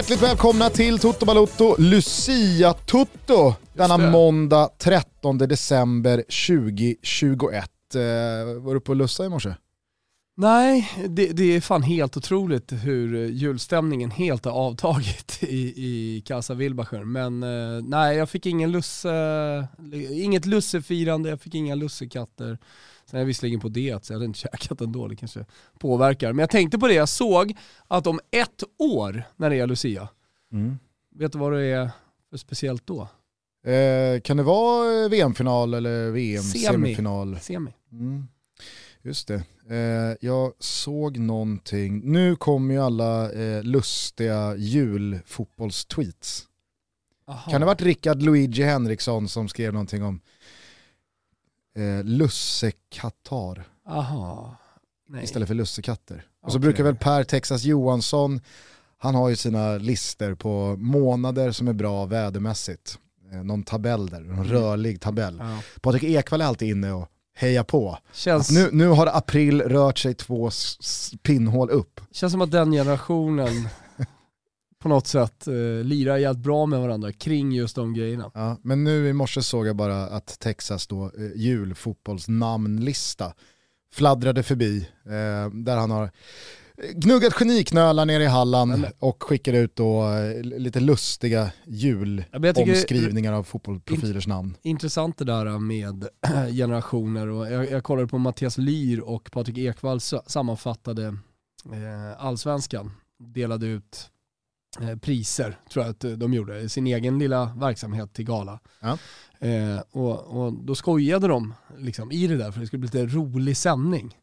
hjärtligt välkomna till Toto Balotto Lucia Tutto denna måndag 13 december 2021. Eh, var du och lussa i morse? Nej, det, det, är fan helt otroligt hur julstämningen helt har avtagit i, i Casa Wilbacher. Men eh, nej, jag fick ingen lusse, inget lussefirande, jag fick inga lussekatter. Sen är jag visserligen på det, så jag hade inte käkat ändå, det kanske påverkar. Men jag tänkte på det, jag såg att om ett år när det är Lucia, mm. vet du vad det är för speciellt då? Eh, kan det vara VM-final eller VM-semifinal? Semi. Semi. Mm. Just det. Eh, jag såg någonting, nu kommer ju alla eh, lustiga julfotbollstweets. Kan det ha varit Rickard Luigi Henriksson som skrev någonting om eh, lussekatar. Aha. Istället för lussekatter. Och så brukar väl Per Texas Johansson, han har ju sina lister på månader som är bra vädermässigt. Eh, någon tabell där, någon mm. rörlig tabell. Ja. Patrik Ekwall är alltid inne och hejar på. Känns... Nu, nu har april rört sig två pinnhål upp. Känns som att den generationen på något sätt eh, lirar jävligt bra med varandra kring just de grejerna. Ja, men nu i morse såg jag bara att Texas då, eh, julfotbollsnamnlista fladdrade förbi, eh, där han har gnuggat geniknölar nere i Halland och skickar ut då eh, lite lustiga julomskrivningar av fotbollsprofilers namn. Intressant det där med generationer och jag, jag kollade på Mattias Lyr och Patrik Ekwall sammanfattade eh, allsvenskan, delade ut priser, tror jag att de gjorde, sin egen lilla verksamhet till gala. Ja. Eh, och, och, då skojade de liksom, i det där för det skulle bli lite rolig sändning.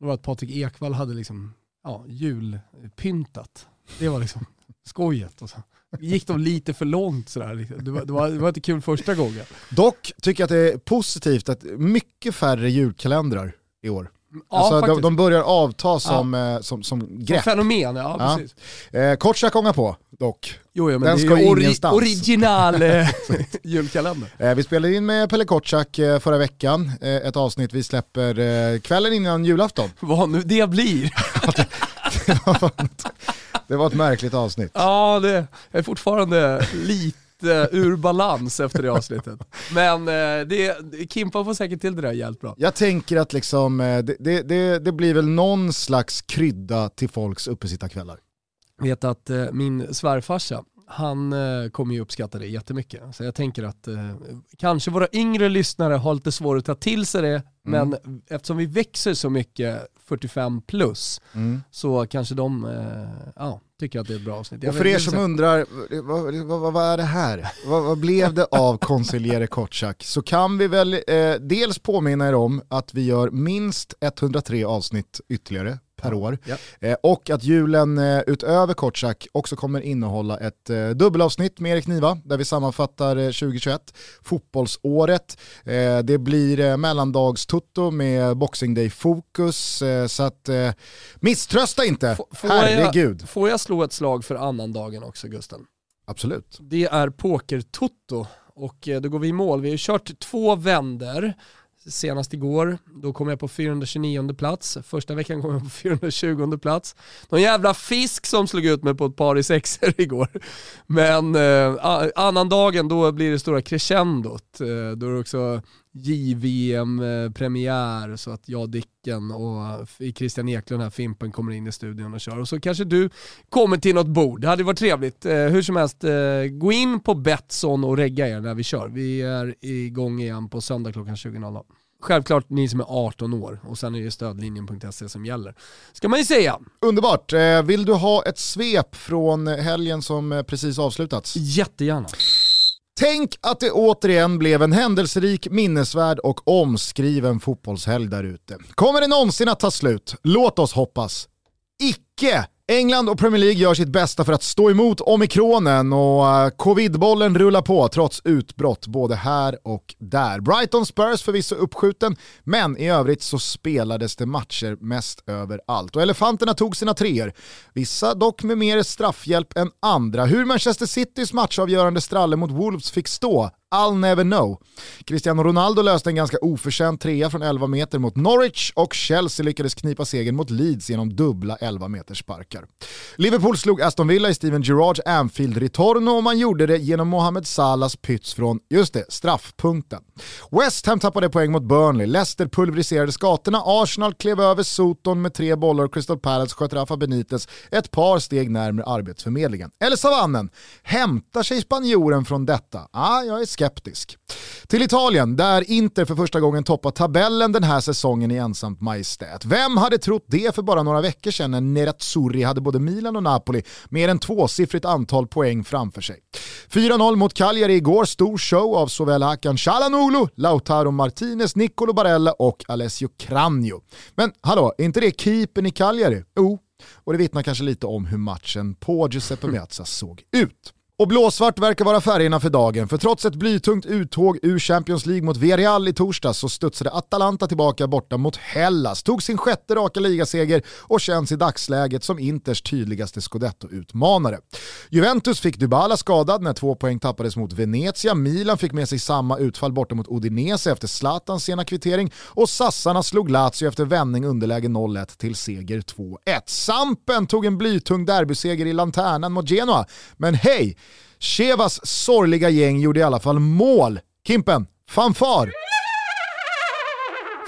Det var att Patrik Ekwall hade liksom, ja, julpyntat. Det var liksom skojet. Och så gick de lite för långt sådär. Liksom. Det var, det, var, det var inte kul första gången. Dock tycker jag att det är positivt att mycket färre julkalendrar i år. Ja, alltså, de, de, börjar avta som, ja. eh, som, som grepp. Som fenomen, ja, ja. precis. Eh, ångar på dock. Jo, jo, men Den det ska är ori ingenstans. original eh, julkalender. Eh, vi spelade in med Pelle Kotschack eh, förra veckan, eh, ett avsnitt vi släpper eh, kvällen innan julafton. Vad nu det blir. det, var ett, det var ett märkligt avsnitt. Ja, det är fortfarande lite ur balans efter det avsnittet. Men eh, det, Kimpa får säkert till det där jävligt bra. Jag tänker att liksom, eh, det, det, det, blir väl någon slags krydda till folks uppesittarkvällar. Vet att eh, min svärfarsa, han eh, kommer ju uppskatta det jättemycket. Så jag tänker att eh, kanske våra yngre lyssnare har lite svårt att ta till sig det, mm. men eftersom vi växer så mycket 45 plus mm. så kanske de eh, ja, tycker att det är ett bra avsnitt. och för er som undrar, vad, vad, vad, är det här? vad, vad blev det av konsigliere Kotschack? Så kan vi väl eh, dels påminna er om att vi gör minst 103 avsnitt ytterligare per år. Ja. Eh, och att julen eh, utöver Kortsak också kommer innehålla ett eh, dubbelavsnitt med Erik Niva där vi sammanfattar 2021, fotbollsåret. det blir mellandagstutto med Boxing Day-fokus så att misströsta inte, F herregud. Jag, får jag slå ett slag för annandagen också Gusten? Absolut. Det är poker-tutto och då går vi i mål. Vi har kört två vänder senast igår, då kom jag på 429 plats. Första veckan kom jag på 420 plats. Någon jävla fisk som slog ut mig på ett par i sexer igår. Men eh, annan dagen då blir det stora crescendot. Eh, då är det också JVM-premiär så att jag, Dicken och Christian Eklund, här Fimpen, kommer in i studion och kör. Och så kanske du kommer till något bord. Det hade varit trevligt. Eh, hur som helst, eh, gå in på Betsson och regga er när vi kör. Vi är igång igen på söndag klockan 20.00. Självklart ni som är 18 år och sen är det stödlinjen.se som gäller. Ska man ju säga. Underbart. Eh, vill du ha ett svep från helgen som precis avslutats? Jättegärna. Tänk att det återigen blev en händelserik, minnesvärd och omskriven fotbollshelg där ute. Kommer det någonsin att ta slut? Låt oss hoppas. Icke! England och Premier League gör sitt bästa för att stå emot omikronen och eh, covidbollen rullar på trots utbrott både här och där. Brighton Spurs förvisso uppskjuten, men i övrigt så spelades det matcher mest överallt. Och elefanterna tog sina treor, vissa dock med mer straffhjälp än andra. Hur Manchester Citys matchavgörande stralle mot Wolves fick stå I'll never know. Cristiano Ronaldo löste en ganska oförtjänt trea från 11 meter mot Norwich och Chelsea lyckades knipa segern mot Leeds genom dubbla 11 meters sparkar. Liverpool slog Aston Villa i Steven Gerrards Anfield Ritorno och man gjorde det genom Mohamed Salahs pyts från, just det, straffpunkten. West Ham tappade poäng mot Burnley, Leicester pulveriserade skatorna, Arsenal klev över Soton med tre bollar och Crystal Palace sköt Rafa Benitez ett par steg närmare Arbetsförmedlingen. Eller savannen, hämtar sig spanjoren från detta? Ah, jag är skeptisk. Till Italien, där Inter för första gången toppar tabellen den här säsongen i ensamt majestät. Vem hade trott det för bara några veckor sedan när Nerazzurri hade både Milan och Napoli mer än tvåsiffrigt antal poäng framför sig. 4-0 mot Cagliari igår, stor show av såväl Hakan Çalhanoğlu, Lautaro Martinez, Nicolo Barella och Alessio Cranio. Men hallå, är inte det keepern i Cagliari? Jo, och det vittnar kanske lite om hur matchen på Giuseppe Meazza såg ut. Och blåsvart verkar vara färgerna för dagen, för trots ett blytungt uttåg ur Champions League mot Villarreal i torsdags så studsade Atalanta tillbaka borta mot Hellas, tog sin sjätte raka ligaseger och känns i dagsläget som Inters tydligaste scudetto-utmanare. Juventus fick Dybala skadad när två poäng tappades mot Venezia, Milan fick med sig samma utfall borta mot Udinese efter Zlatans sena kvittering och Sassarna slog Lazio efter vändning underläge 0-1 till seger 2-1. Sampen tog en blytung derbyseger i Lanternan mot Genoa, men hej! Chevas sorgliga gäng gjorde i alla fall mål. Kimpen, fanfar!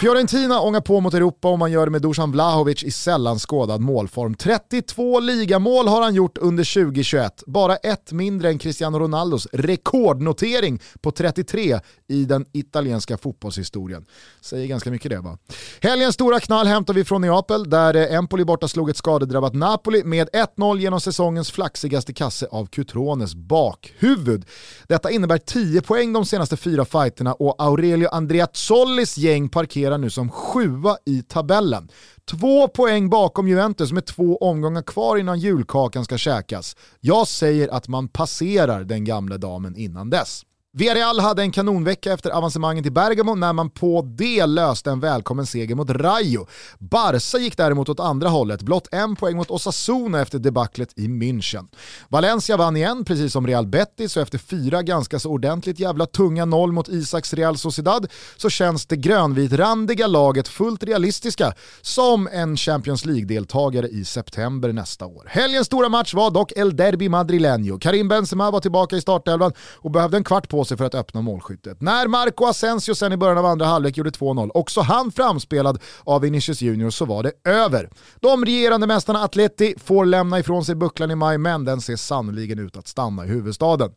Fiorentina ångar på mot Europa och man gör det med Dusan Vlahovic i sällan skådad målform. 32 ligamål har han gjort under 2021, bara ett mindre än Cristiano Ronaldos rekordnotering på 33 i den italienska fotbollshistorien. Säger ganska mycket det va? Helgens stora knall hämtar vi från Neapel där eh, Empoli borta slog ett skadedrabbat Napoli med 1-0 genom säsongens flaxigaste kasse av Cutrones bakhuvud. Detta innebär 10 poäng de senaste fyra fighterna och Aurelio Andreazzolis gäng parkerar nu som sjua i tabellen. Två poäng bakom Juventus med två omgångar kvar innan julkakan ska käkas. Jag säger att man passerar den gamla damen innan dess. Villarreal hade en kanonvecka efter avancemanget i Bergamo när man på det löste en välkommen seger mot Rayo. Barca gick däremot åt andra hållet, blott en poäng mot Osasuna efter debaclet i München. Valencia vann igen, precis som Real Betis, och efter fyra ganska så ordentligt jävla tunga noll mot Isaks Real Sociedad så känns det grönvitrandiga laget fullt realistiska som en Champions League-deltagare i september nästa år. Helgens stora match var dock El Derby Madrileño. Karim Benzema var tillbaka i startelvan och behövde en kvart på sig för att öppna målskyttet. När Marco Asensio sen i början av andra halvlek gjorde 2-0, också han framspelad av Vinicius Junior, så var det över. De regerande mästarna Atleti får lämna ifrån sig bucklan i maj, men den ser sannoliken ut att stanna i huvudstaden.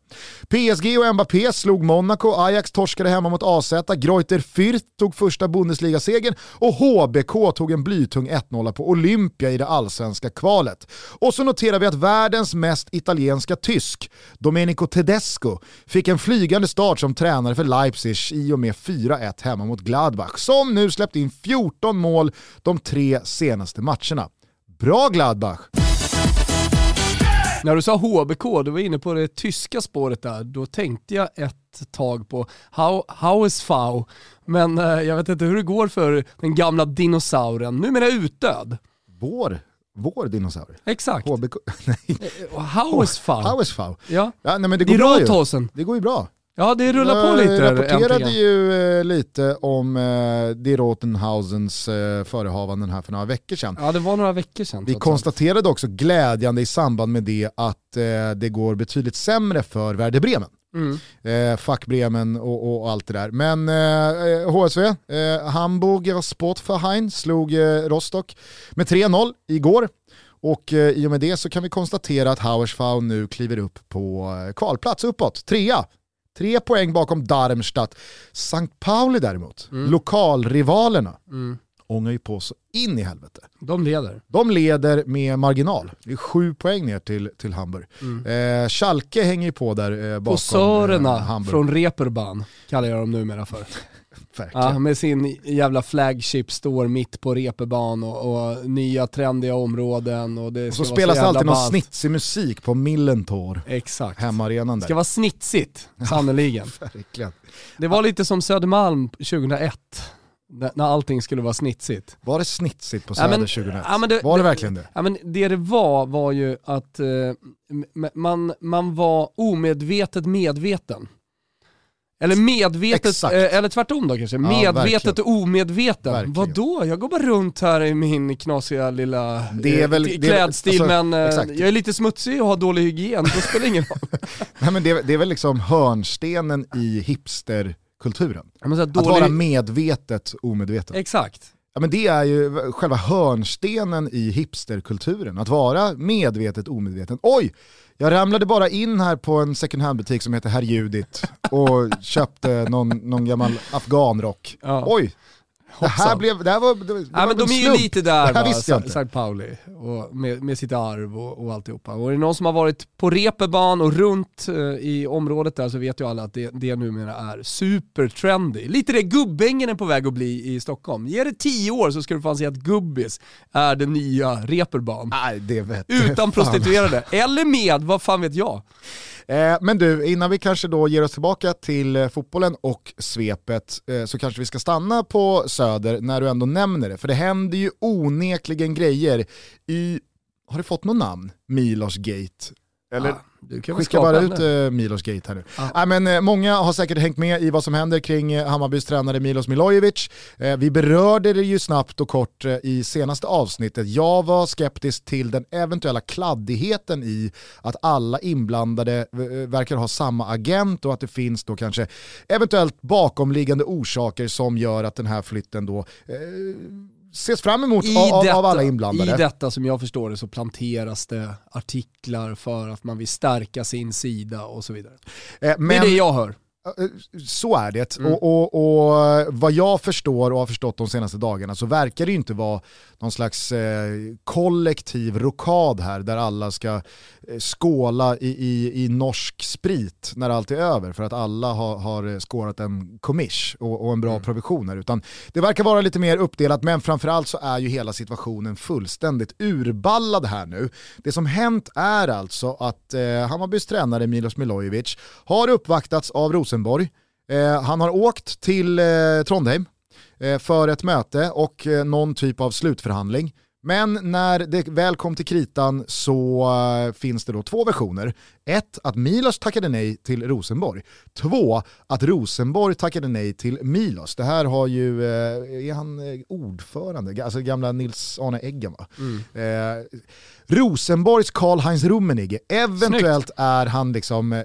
PSG och Mbappé slog Monaco, Ajax torskade hemma mot AZ, Greuter Fürth tog första Bundesliga-segern och HBK tog en blytung 1-0 på Olympia i det allsvenska kvalet. Och så noterar vi att världens mest italienska tysk, Domenico Tedesco, fick en flygande flygande start som tränare för Leipzig i och med 4-1 hemma mot Gladbach, som nu släppt in 14 mål de tre senaste matcherna. Bra Gladbach! När du sa HBK, du var inne på det tyska spåret där, då tänkte jag ett tag på How, how is Fau? Men eh, jag vet inte hur det går för den gamla dinosaurien, numera utdöd. Vår vår dinosaurie. Exakt. HBK. nej. How is Fau? How is Fau? Ja. ja nej, men det går bra ju. Det går ju bra. Ja det rullar på lite. Jag rapporterade äntligen. ju eh, lite om eh, Die Rotenhausens eh, förehavanden här för några veckor sedan. Ja det var några veckor sedan. Vi konstaterade också glädjande i samband med det att eh, det går betydligt sämre för Werder Bremen. Mm. Eh, Fuck Bremen och, och, allt det där. Men eh, HSV, eh, Hamburger Sportverein slog eh, Rostock med 3-0 igår. Och eh, i och med det så kan vi konstatera att Hauersfau nu kliver upp på eh, kvalplats uppåt, trea Tre poäng bakom Darmstadt. Sankt Pauli däremot, mm. lokalrivalerna, mm. ångar ju på så in i helvete. De leder. De leder med marginal. Det är sju poäng ner till, till Hamburg. Mm. Eh, Schalke hänger ju på där eh, bakom Posörerna eh, Hamburg. från Reeperbahn kallar jag dem numera för. Ja, med sin jävla flagship står mitt på repeban och, och nya trendiga områden. Och, det och så spelas det alltid någon snitsig musik på Millentor. Exakt. Hemmaarenan där. Det ska vara snitsigt, sannerligen. Verkligen. Det var lite som Södermalm 2001 när allting skulle vara snitsigt. Var det snitsigt på Söder ja, men, 2001? Ja, det, var det, det, verkligen det? Ja, men det det var var ju att eh, man, man var omedvetet medveten. Eller medvetet, Exakt. eh, eller tvärtom då kanske. medvetet verkligen. och omedveten. Verkligen. Vadå? Jag går bara runt här i min knasiga lilla Det är eh, väl- t- det är klädstil alltså, men eh, exakt. jag är lite smutsig och har dålig hygien, då spelar det ingen roll. Nej, men det, det är väl liksom hörnstenen i hipsterkulturen. Måste säga, Att vara dålig... medvetet omedveten. Exakt. Ja, men det är ju själva hörnstenen i hipsterkulturen, att vara medvetet omedveten. Oj, jag ramlade bara in här på en second hand-butik som heter Herr Judit och köpte någon, någon gammal afghanrock. Ja. Oj, det här, blev, det här var, det, det Ja, var men de är ju lite där Det här va. Sankt Pauli, och med, med sitt arv och, och alltihopa. Och är det någon som har varit på Reeperbahn och runt eh, i området där så vet ju alla att det, det numera är supertrendy. Lite det Gubbängen är på väg att bli i Stockholm. Ge det tio år så ska du fan se att Gubbis är den nya Reeperbahn. Nej, det vet Utan fan. prostituerade. Eller med, vad fan vet jag? Eh, men du, innan vi kanske då ger oss tillbaka till eh, fotbollen och svepet eh, så kanske vi ska stanna på Söder när du ändå nämner det. För det händer ju onekligen grejer i, har det fått något namn? Milos Gate? Eller Ja, du kan skicka bara ut eh, Milos Gate här nu. Ja. Nej, men, eh, många har säkert hängt med i vad som händer kring eh, Hammarbys tränare Milos Milojevic. Eh, vi berörde det ju snabbt och kort eh, i senaste avsnittet. Jag var skeptisk till den eventuella kladdigheten i att alla inblandade eh, verkar ha samma agent och att det finns då kanske eventuellt bakomliggande orsaker som gör att den här flytten då ses fram emot av, av, av alla inblandade. I detta som jag förstår det så planteras det artiklar för att man vill stärka sin sida och så vidare. Eh, det är det jag hör. Eh, Så är det. Mm. Och, och, och vad jag förstår och har förstått de senaste dagarna så verkar det inte vara någon slags eh, kollektiv rokad här där alla ska eh, skåla i, i, i norsk sprit när allt är över för att alla har, har skårat en kommish och, och en bra Mm. provision här. Utan det verkar vara lite mer uppdelat men framförallt så är ju hela situationen fullständigt urballad här nu. Det som hänt är alltså att eh, Hammarbys tränare Milos Milojevic har uppvaktats av Rosenborg. Eh, han har åkt till eh, Trondheim eh, för ett möte och eh, någon typ av slutförhandling. Men när det väl kom till kritan så finns det då två versioner. Ett, att Milos tackade nej till Rosenborg. Två, att Rosenborg tackade nej till Milos. Det här har ju, eh, är han eh, ordförande, alltså gamla Nils-Arne Eggen va? Eh, Rosenborgs Karl-Heinz Rummenigge, eventuellt är han liksom eh,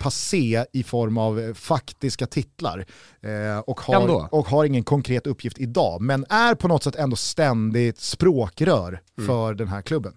passé i form av eh, faktiska titlar eh, och, Ändå. har, och har ingen konkret uppgift idag, men är på något sätt ändå ständigt språkrör för den här klubben.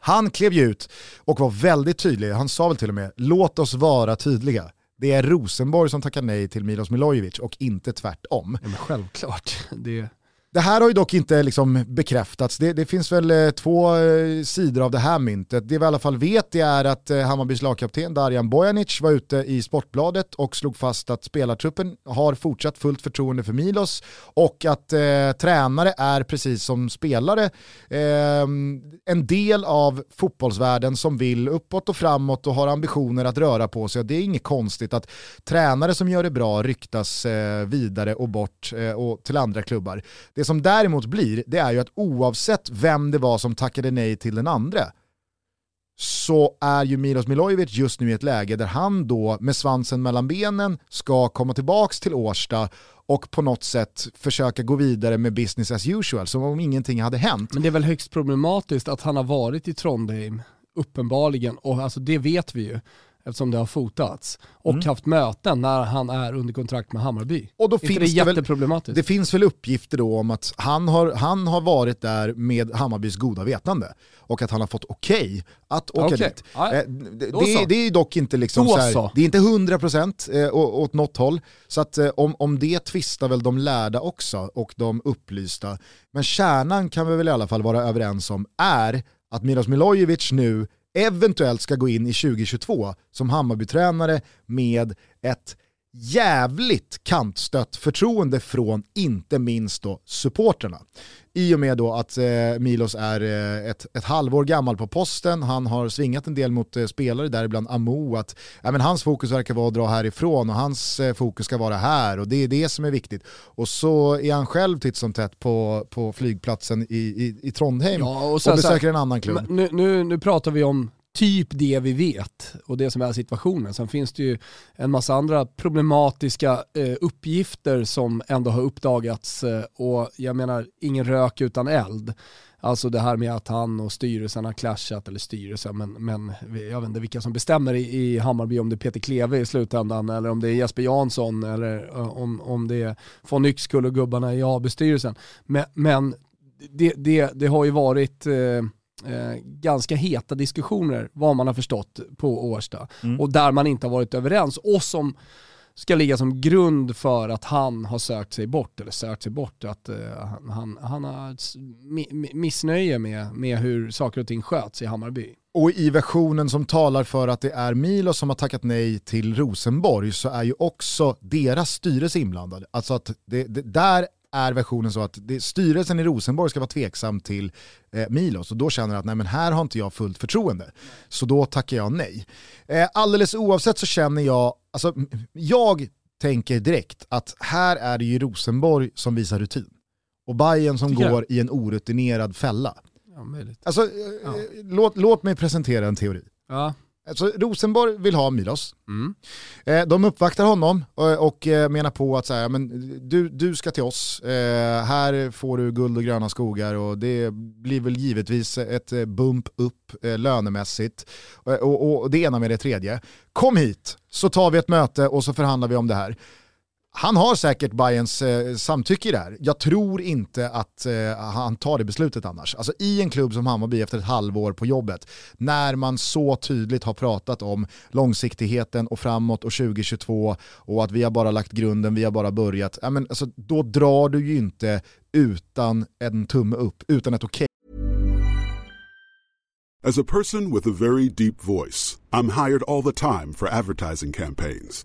Han klev ju ut och var väldigt tydlig, han sa väl till och med låt oss vara tydliga. Det är Rosenborg som tackar nej till Milos Milojevic och inte tvärtom. Ja, men självklart. Det, det här har ju dock inte liksom bekräftats. Det, det finns väl eh, två eh, sidor av det här myntet. Det vi i alla fall vet det är att eh, Hammarbys lagkapten Darjan Bojanic var ute i Sportbladet och slog fast att spelartruppen har fortsatt fullt förtroende för Milos och att eh, tränare är precis som spelare eh, en del av fotbollsvärlden som vill uppåt och framåt och har ambitioner att röra på sig. Det är inget konstigt att tränare som gör det bra ryktas eh, vidare och bort eh, och till andra klubbar. Det som däremot blir, det är ju att oavsett vem det var som tackade nej till den andra, så är ju Milos Milojevic just nu i ett läge där han då med svansen mellan benen ska komma tillbaks till Årsta och på något sätt försöka gå vidare med business as usual, som om ingenting hade hänt. men det är väl högst problematiskt att han har varit i Trondheim, uppenbarligen, och alltså det vet vi ju eftersom det har fotats, och Mm. haft möten när han är under kontrakt med Hammarby. Och då det finns det, väl, jätteproblematiskt? det finns väl uppgifter då om att han har, han har varit där med Hammarbys goda vetande och att han har fått okej att åka Okej. dit. Ja, Eh, det, det, det är dock inte liksom så här, det är inte 100% eh, åt något håll. Så att eh, om, om det tvistar väl de lärda också och de upplysta. Men kärnan kan vi väl i alla fall vara överens om är att Milos Milojevic nu eventuellt ska gå in i 2022 som Hammarbytränare med ett jävligt kantstött förtroende från inte minst då supporterna. I och med då att eh, Milos är eh, ett, ett halvår gammal på posten, han har svingat en del mot eh, spelare, däribland Amo, att ja, men hans fokus verkar vara att dra härifrån och hans eh, fokus ska vara här och det är det som är viktigt. Och så är han själv titt som tätt på, på flygplatsen i, i, i Trondheim Ja, och och, sen så här- besöker en annan klubb. Nu, nu, nu pratar vi om typ det vi vet och det som är situationen. Sen finns det ju en massa andra problematiska eh, uppgifter som ändå har uppdagats eh, och jag menar ingen rök utan eld. Alltså det här med att han och styrelsen har clashat, eller styrelsen, men, men jag vet inte vilka som bestämmer i, i Hammarby, om det är Peter Kleve i slutändan eller om det är Jesper Jansson eller eh, om, om det är von Yxkull och gubbarna i AB-styrelsen. Men, men det, det, det, har ju varit eh, uh, ganska heta diskussioner, vad man har förstått, på Årsta. Mm. Och där man inte har varit överens. Och som ska ligga som grund för att han har sökt sig bort, eller sökt sig bort, att uh, han, han har missnöje med, med hur saker och ting sköts i Hammarby. Och i versionen som talar för att det är Milos som har tackat nej till Rosenborg så är ju också deras styrelse inblandad. Alltså att det, det, där är versionen så att det, styrelsen i Rosenborg ska vara tveksam till eh, Milos och då känner att nej men här har inte jag fullt förtroende. Så då tackar jag nej. Eh, alldeles oavsett så känner jag, alltså jag tänker direkt att här är det ju Rosenborg som visar rutin. Och Bayern som går jag. i en orutinerad fälla. Ja, alltså, eh, ja. låt, låt mig presentera en teori. Ja. Alltså, Rosenborg vill ha Milos. Mm. Eh, de uppvaktar honom och, och eh, menar på att så här, men du, du ska till oss, eh, här får du guld och gröna skogar och det blir väl givetvis ett eh, bump upp eh, lönemässigt och, och, och det ena med det tredje. Kom hit så tar vi ett möte och så förhandlar vi om det här han har säkert Bayerns eh, samtycke i det här. Jag tror inte att eh, han tar det beslutet annars. Alltså i en klubb som Hammarby efter ett halvår på jobbet, när man så tydligt har pratat om långsiktigheten och framåt och 2022 och att vi har bara lagt grunden, vi har bara börjat. Ja, men, alltså, då drar du ju inte utan en tumme upp, utan ett okej. Okay. As a person with a very deep voice, I'm hired all the time for advertising campaigns.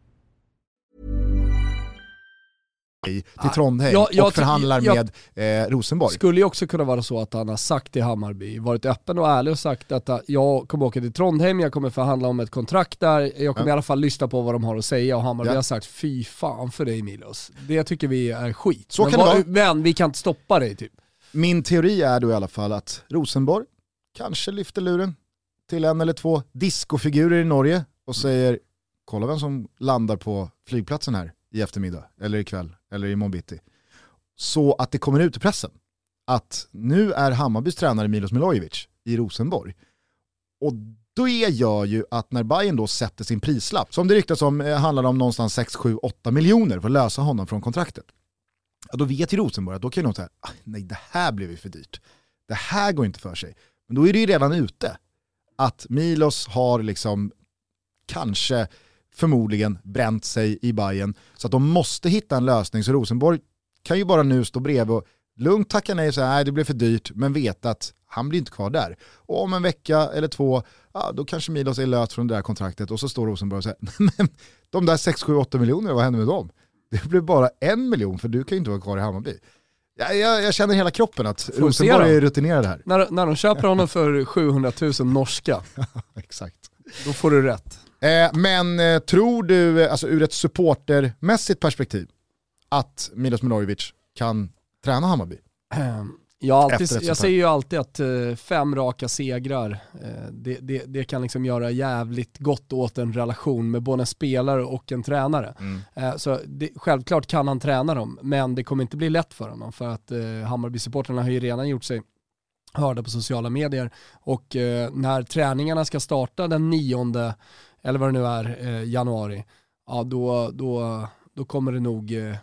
Till Trondheim jag, jag, och förhandlar jag, med eh, Rosenborg. Skulle ju också kunna vara så att han har sagt till Hammarby, varit öppen och ärlig och sagt att jag kommer åka till Trondheim, jag kommer förhandla om ett kontrakt där, jag kommer ja. i alla fall lyssna på vad de har att säga och Hammarby ja. har sagt fy fan för dig Milos. Det tycker vi är skit. Så men, kan var, det vara. men vi kan inte stoppa dig typ. Min teori är då i alla fall att Rosenborg kanske lyfter luren till en eller två discofigurer i Norge och säger kolla vem som landar på flygplatsen här i eftermiddag, eller ikväll, eller i bitti. Så att det kommer ut i pressen att nu är Hammarbys tränare Milos Milojevic i Rosenborg. Och det gör ju att när Bayern då sätter sin prislapp, som det ryktas om eh, handlar om någonstans 6, 7, 8 miljoner för att lösa honom från kontraktet. Ja, då vet ju Rosenborg att då kan de säga, ah, nej det här blev ju för dyrt. Det här går inte för sig. Men då är det ju redan ute att Milos har liksom kanske förmodligen bränt sig i Bayern Så att de måste hitta en lösning. Så Rosenborg kan ju bara nu stå bredvid och lugnt tacka nej och säga nej det blev för dyrt, men veta att han blir inte kvar där. Och om en vecka eller två, ja, då kanske Milos är löst från det där kontraktet och så står Rosenborg och säger, men de där 6, 7, 8 miljonerna, vad händer med dem? Det blev bara en miljon för du kan ju inte vara kvar i Hammarby. Jag, jag, jag känner hela kroppen att Rosenborg är rutinerade här. När, när de köper honom för 700 000 norska, Exakt. då får du rätt. Eh, men eh, tror du, alltså ur ett supportermässigt perspektiv, att Milos Milojevic kan träna Hammarby? Ehm, jag, alltid, jag säger ju alltid att fem raka segrar, det, det, det, kan liksom göra jävligt gott åt en relation med både en spelare och en tränare. Mm. Så det, självklart kan han träna dem, men det kommer inte bli lätt för honom för att Hammarby-supporterna har ju redan gjort sig hörda på sociala medier och när träningarna ska starta den nionde eller vad det nu är, eh, januari, ja då, då då kommer det nog, eh,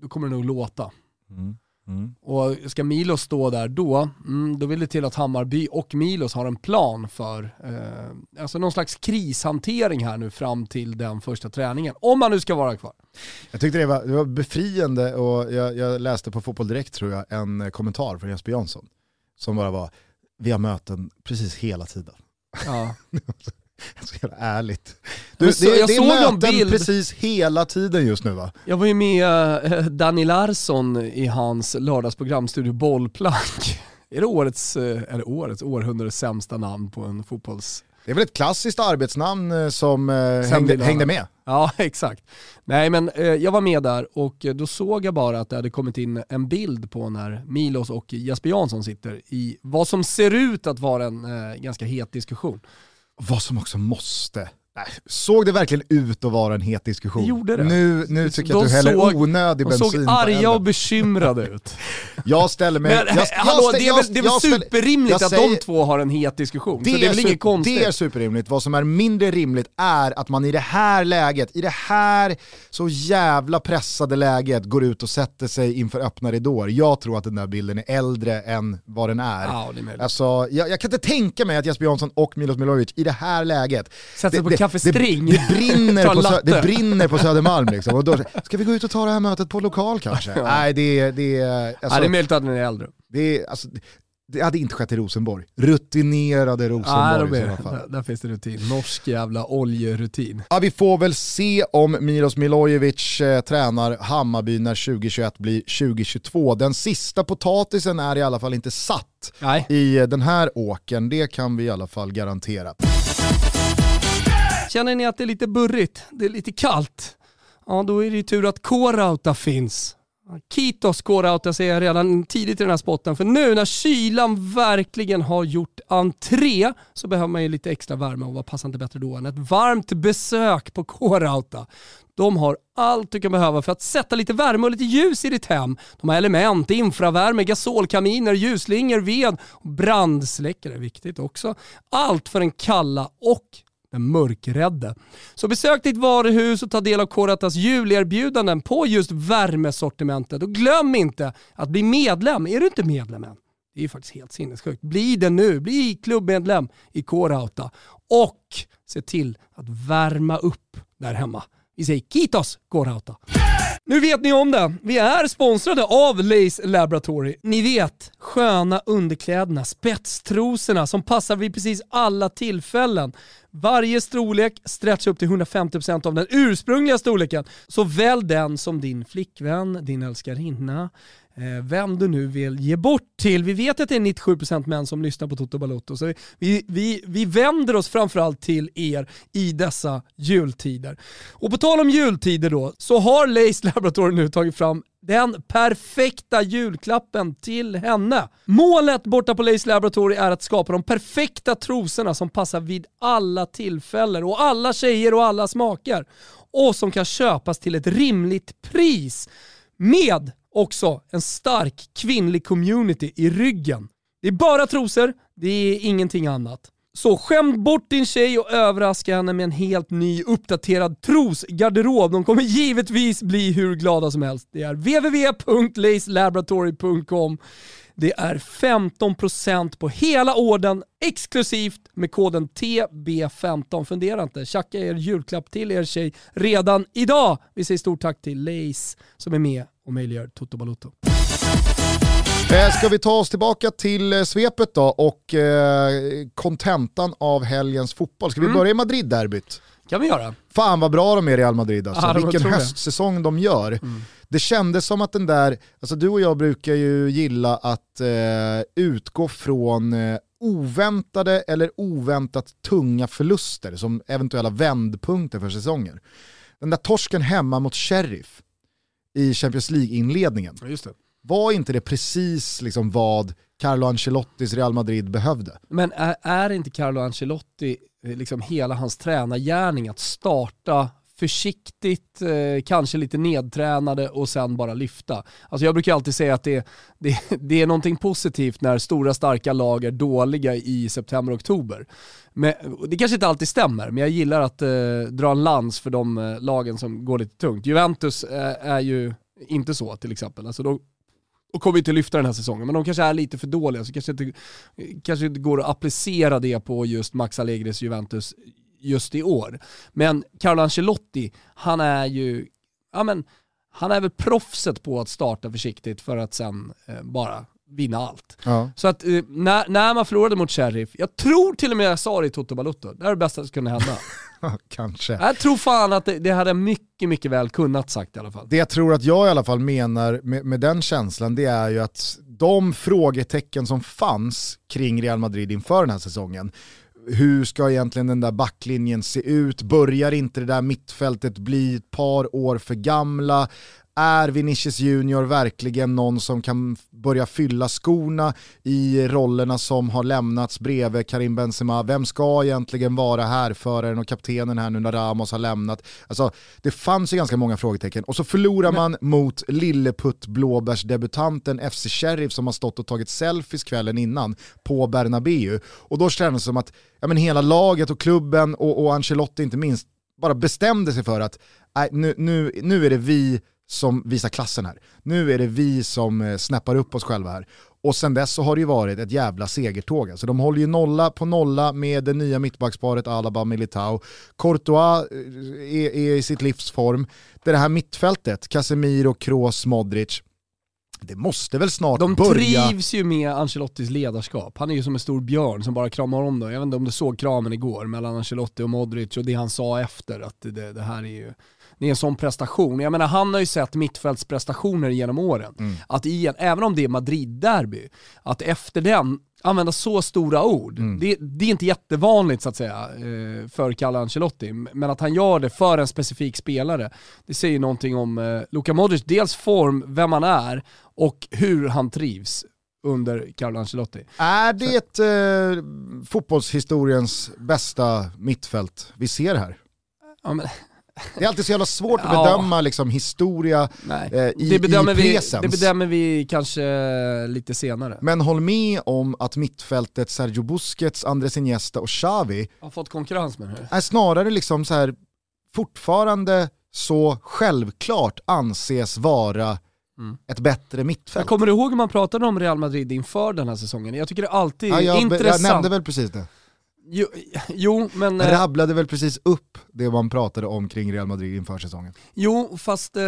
då kommer det nog låta. Mm. Mm. Och ska Milos stå där då, mm, då vill det till att Hammarby och Milos har en plan för eh, alltså någon slags krishantering här nu fram till den första träningen. Om man nu ska vara kvar. Jag tyckte det var, det var befriande och jag, jag läste på Fotboll Direkt tror jag en kommentar från Jesper Jansson som bara var, vi har möten precis hela tiden. Ja. Så jävla ärligt. Du, Jag så- det, jag det såg är en möten bild. precis hela tiden just nu va? Jag var ju med eh, Danny Larsson i hans lördagsprogram Studio Bollplank. Är det årets, eh, är det årets århundradets sämsta namn på en fotbolls... Det är väl ett klassiskt arbetsnamn eh, som eh, hängde, hängde med. Ja, exakt. Nej men eh, jag var med där och eh, då såg jag bara att det hade kommit in en bild på när Milos och Jesper Jansson sitter i vad som ser ut att vara en eh, ganska het diskussion. Vad som också måste. Såg det verkligen ut att vara en het diskussion? Det gjorde det. Nu, nu tycker jag De att du häller såg- onödig De bensin såg på arga elden. och bekymrade ut. Jag ställer mig... Men jag, jag, hallå, det är väl, det är väl superrimligt att säger- de två har en het diskussion. Det så det är väl inget konstigt. det är superrimligt. Vad som är mindre rimligt är att man i det här läget, i det här så jävla pressade läget går ut och sätter sig inför öppna ridåer. Jag tror att den där bilden är äldre än vad den är. Ja, det är möjligt. Alltså, jag, jag kan inte tänka mig att Jesper Jansson och Milos Milojevic i det här läget Sätter sig på det, Café det, det, brinner på, Sö- det brinner på Södermalm liksom. Och då, ska vi gå ut och ta det här mötet på lokal kanske? Nej, det, det, alltså, ja, det är möjligt att den är äldre. det, alltså, det, hade inte skett i Rosenborg. Rutinerade Ja, Rosenborg de i sådana fall. där, där finns det rutin. Norsk jävla oljerutin. Ja, vi får väl se om Milos Milojevic eh, tränar Hammarby när 2021 blir 2022. Den sista potatisen är i alla fall inte satt Nej. i eh, den här åken, det kan vi i alla fall garantera. Känner ni att det är lite burrigt? Det är lite kallt? Ja, då är det ju tur att K-Rauta finns. Kitos K-Rauta säger jag redan tidigt i den här spotten, för nu när kylan verkligen har gjort entré så behöver man ju lite extra värme och vad passar inte bättre då än ett varmt besök på K-Rauta. De har allt du kan behöva för att sätta lite värme och lite ljus i ditt hem. De har element, infravärme, gasolkaminer, ljusslingor, ved och brandsläckare viktigt också. Allt för den kalla och den mörkrädde. Så besök ditt varuhus och ta del av Koratas julerbjudanden på just värmesortimentet. Och glöm inte att bli medlem. Är du inte medlem än? Det är ju faktiskt helt sinnessjukt. Bli det nu. Bli klubbmedlem i K-Rauta. Och se till att värma upp där hemma. Vi säger Kitos K-Rauta. Nu vet ni om det. Vi är sponsrade av Lace Laboratory. Ni vet, sköna underkläderna, spetstrosorna som passar vid precis alla tillfällen. Varje storlek stretchar upp till 150% av den ursprungliga storleken. Så välj den som din flickvän, din älskarinna, Eh, vem du nu vill ge bort till. Vi vet att det är 97% män som lyssnar på Toto Balotto, så vi, vi, vi vänder oss framförallt till er i dessa jultider. Och på tal om jultider då, så har Lace Laboratory nu tagit fram den perfekta julklappen till henne. Målet borta på Lace Laboratory är att skapa de perfekta trosorna som passar vid alla tillfällen och alla tjejer och alla smaker. Och som kan köpas till ett rimligt pris. Med också en stark kvinnlig community i ryggen. Det är bara trosor, det är ingenting annat. Så skäm bort din tjej och överraska henne med en helt ny uppdaterad trosgarderob. De kommer givetvis bli hur glada som helst. Det är www.lacelaboratory.com. Det är 15% på hela orden exklusivt med koden TB15. Fundera inte, tjacka er julklapp till er tjej redan idag. Vi säger stort tack till Lace som är med och möjliggör Toto Balotto. Eh, Ska vi ta oss tillbaka till eh, svepet då och eh, kontentan av helgens fotboll. Ska vi Mm. börja i Madrid-derbyt? kan vi göra. Fan vad bra de är Real Madrid alltså. De Vilken jag. höstsäsong de gör. Mm. Det kändes som att den där, alltså du och jag brukar ju gilla att eh, utgå från eh, oväntade eller oväntat tunga förluster som eventuella vändpunkter för säsonger. Den där torsken hemma mot Sheriff i Champions League-inledningen, det. var inte det precis liksom vad Carlo Ancelottis Real Madrid behövde? Men är, är inte Carlo Ancelotti eh, liksom hela hans tränargärning att starta försiktigt, eh, kanske lite nedtränade och sen bara lyfta. Alltså jag brukar alltid säga att det, det, det är någonting positivt när stora starka lag är dåliga i september-oktober. Det kanske inte alltid stämmer, men jag gillar att eh, dra en lans för de eh, lagen som går lite tungt. Juventus eh, är ju inte så till exempel. Alltså då, och kommer inte lyfta den här säsongen, men de kanske är lite för dåliga så kanske inte, kanske inte går att applicera det på just Max Allegris Juventus just i år. Men Carlo Ancelotti, han är ju, ja men, han är väl proffset på att starta försiktigt för att sen eh, bara vinna allt. Ja. Så att eh, när, när man förlorade mot Sheriff, jag tror till och med jag sa det i Toto Balutto, det är det bästa som kunde hända. Kanske. Jag tror fan att det, det hade mycket, mycket väl kunnat sagt i alla fall. Det jag tror att jag i alla fall menar med, med den känslan, det är ju att de frågetecken som fanns kring Real Madrid inför den här säsongen, hur ska egentligen den där backlinjen se ut? Börjar inte det där mittfältet bli ett par år för gamla? Är Vinicius Junior verkligen någon som kan börja fylla skorna i rollerna som har lämnats bredvid Karim Benzema? Vem ska egentligen vara härföraren och kaptenen här nu när Ramos har lämnat? Alltså, det fanns ju ganska många frågetecken och så förlorar Men... man mot lilleputt blåbärsdebutanten FC Sheriff som har stått och tagit selfies kvällen innan på Bernabéu. Och då kändes det som att ja, men hela laget och klubben och, och Ancelotti inte minst bara bestämde sig för att nej, nu, nu, nu är det vi som visar klassen här. Nu är det vi som eh, snäppar upp oss själva här. Och sen dess så har det ju varit ett jävla segertåg. Alltså de håller ju nolla på nolla med det nya mittbacksparet Alaba Militao. Courtois eh, är, är i sitt livsform. Det, det här mittfältet, Casemiro, Kroos, Modric. Det måste väl snart De börja... De trivs ju med Ancelottis ledarskap. Han är ju som en stor björn som bara kramar om dem. Jag vet inte om du såg kramen igår mellan Ancelotti och Modric och det han sa efter. Att det, det här är ju det är en sån prestation. Jag menar han har ju sett mittfältsprestationer genom åren. Mm. Att i en, även om det är Madrid-derby, att efter den använda så stora ord. Mm. Det, det, är inte jättevanligt så att säga eh, för Kalle Ancelotti, men att han gör det för en specifik spelare, det säger någonting om eh, Luka Modric, dels form, vem han är och hur han trivs under Carlo Ancelotti. Är det eh, fotbollshistoriens bästa mittfält vi ser här? Ja, men, det är alltid så jävla svårt att bedöma liksom, historia eh, i, det bedömer i presens. Vi, det bedömer vi kanske lite senare. Men håll med om att mittfältet Sergio Busquets, Andres Iniesta och Xavi har fått konkurrens med det är snarare liksom så här, fortfarande så självklart anses vara Mm. ett bättre mittfält. Jag kommer du ihåg hur man pratade om Real Madrid inför den här säsongen? Jag tycker det är alltid ja, jag, intressant. Jag nämnde väl precis det. Jo, jo men... Eh, rabblade väl precis upp det man pratade om kring Real Madrid inför säsongen. Jo, fast eh,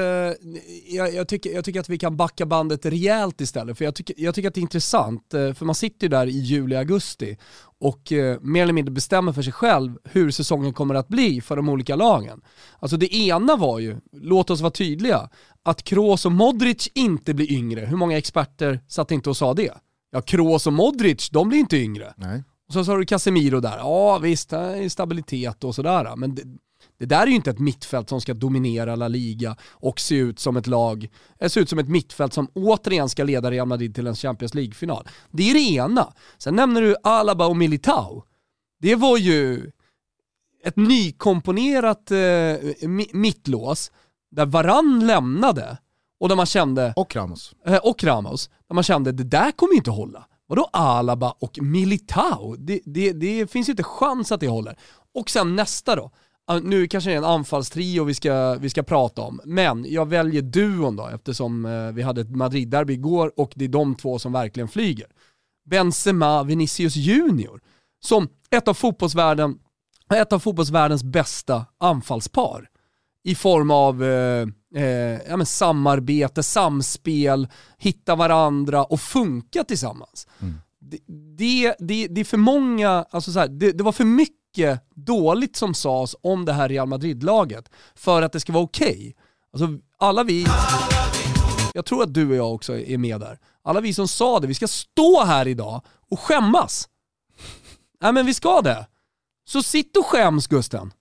jag, jag, tycker, jag tycker att vi kan backa bandet rejält istället. För jag tycker, jag tycker att det är intressant, eh, för man sitter ju där i juli, augusti och eh, mer eller mindre bestämmer för sig själv hur säsongen kommer att bli för de olika lagen. Alltså det ena var ju, låt oss vara tydliga, att Kroos och Modric inte blir yngre. Hur många experter satt inte och sa det? Ja, Kroos och Modric, de blir inte yngre. Nej. Och så har du Casemiro där, ja visst, stabilitet och sådär. Men det, det, där är ju inte ett mittfält som ska dominera La Liga och se ut som ett lag, eh, se ut som ett mittfält som återigen ska leda Real Madrid till en Champions League-final. Det är det ena. Sen nämner du Alaba och Militao. Det var ju ett nykomponerat eh, mittlås där Varann lämnade och där man kände... Och Ramos. Eh, och Ramos. Där man kände, det där kommer inte hålla. Vadå Alaba och Militao? Det, det, det finns ju inte chans att det håller. Och sen nästa då. Nu kanske det är en anfallstrio vi ska, vi ska prata om, men jag väljer duon då eftersom eh, vi hade ett Madrid-derby igår och det är de två som verkligen flyger. Benzema Vinicius Junior, som ett av fotbollsvärlden, ett av fotbollsvärldens bästa anfallspar i form av eh, eh, ja, men samarbete, samspel, hitta varandra och funka tillsammans. Mm. Det, det, det, det, är för många, alltså så här, det, det, var för mycket dåligt som sades om det här Real Madrid-laget för att det ska vara okej. Okay. Alltså alla vi, jag tror att du och jag också är med där, alla vi som sa det, vi ska stå här idag och skämmas. Nej men vi ska det. Så sitt och skäms Gusten.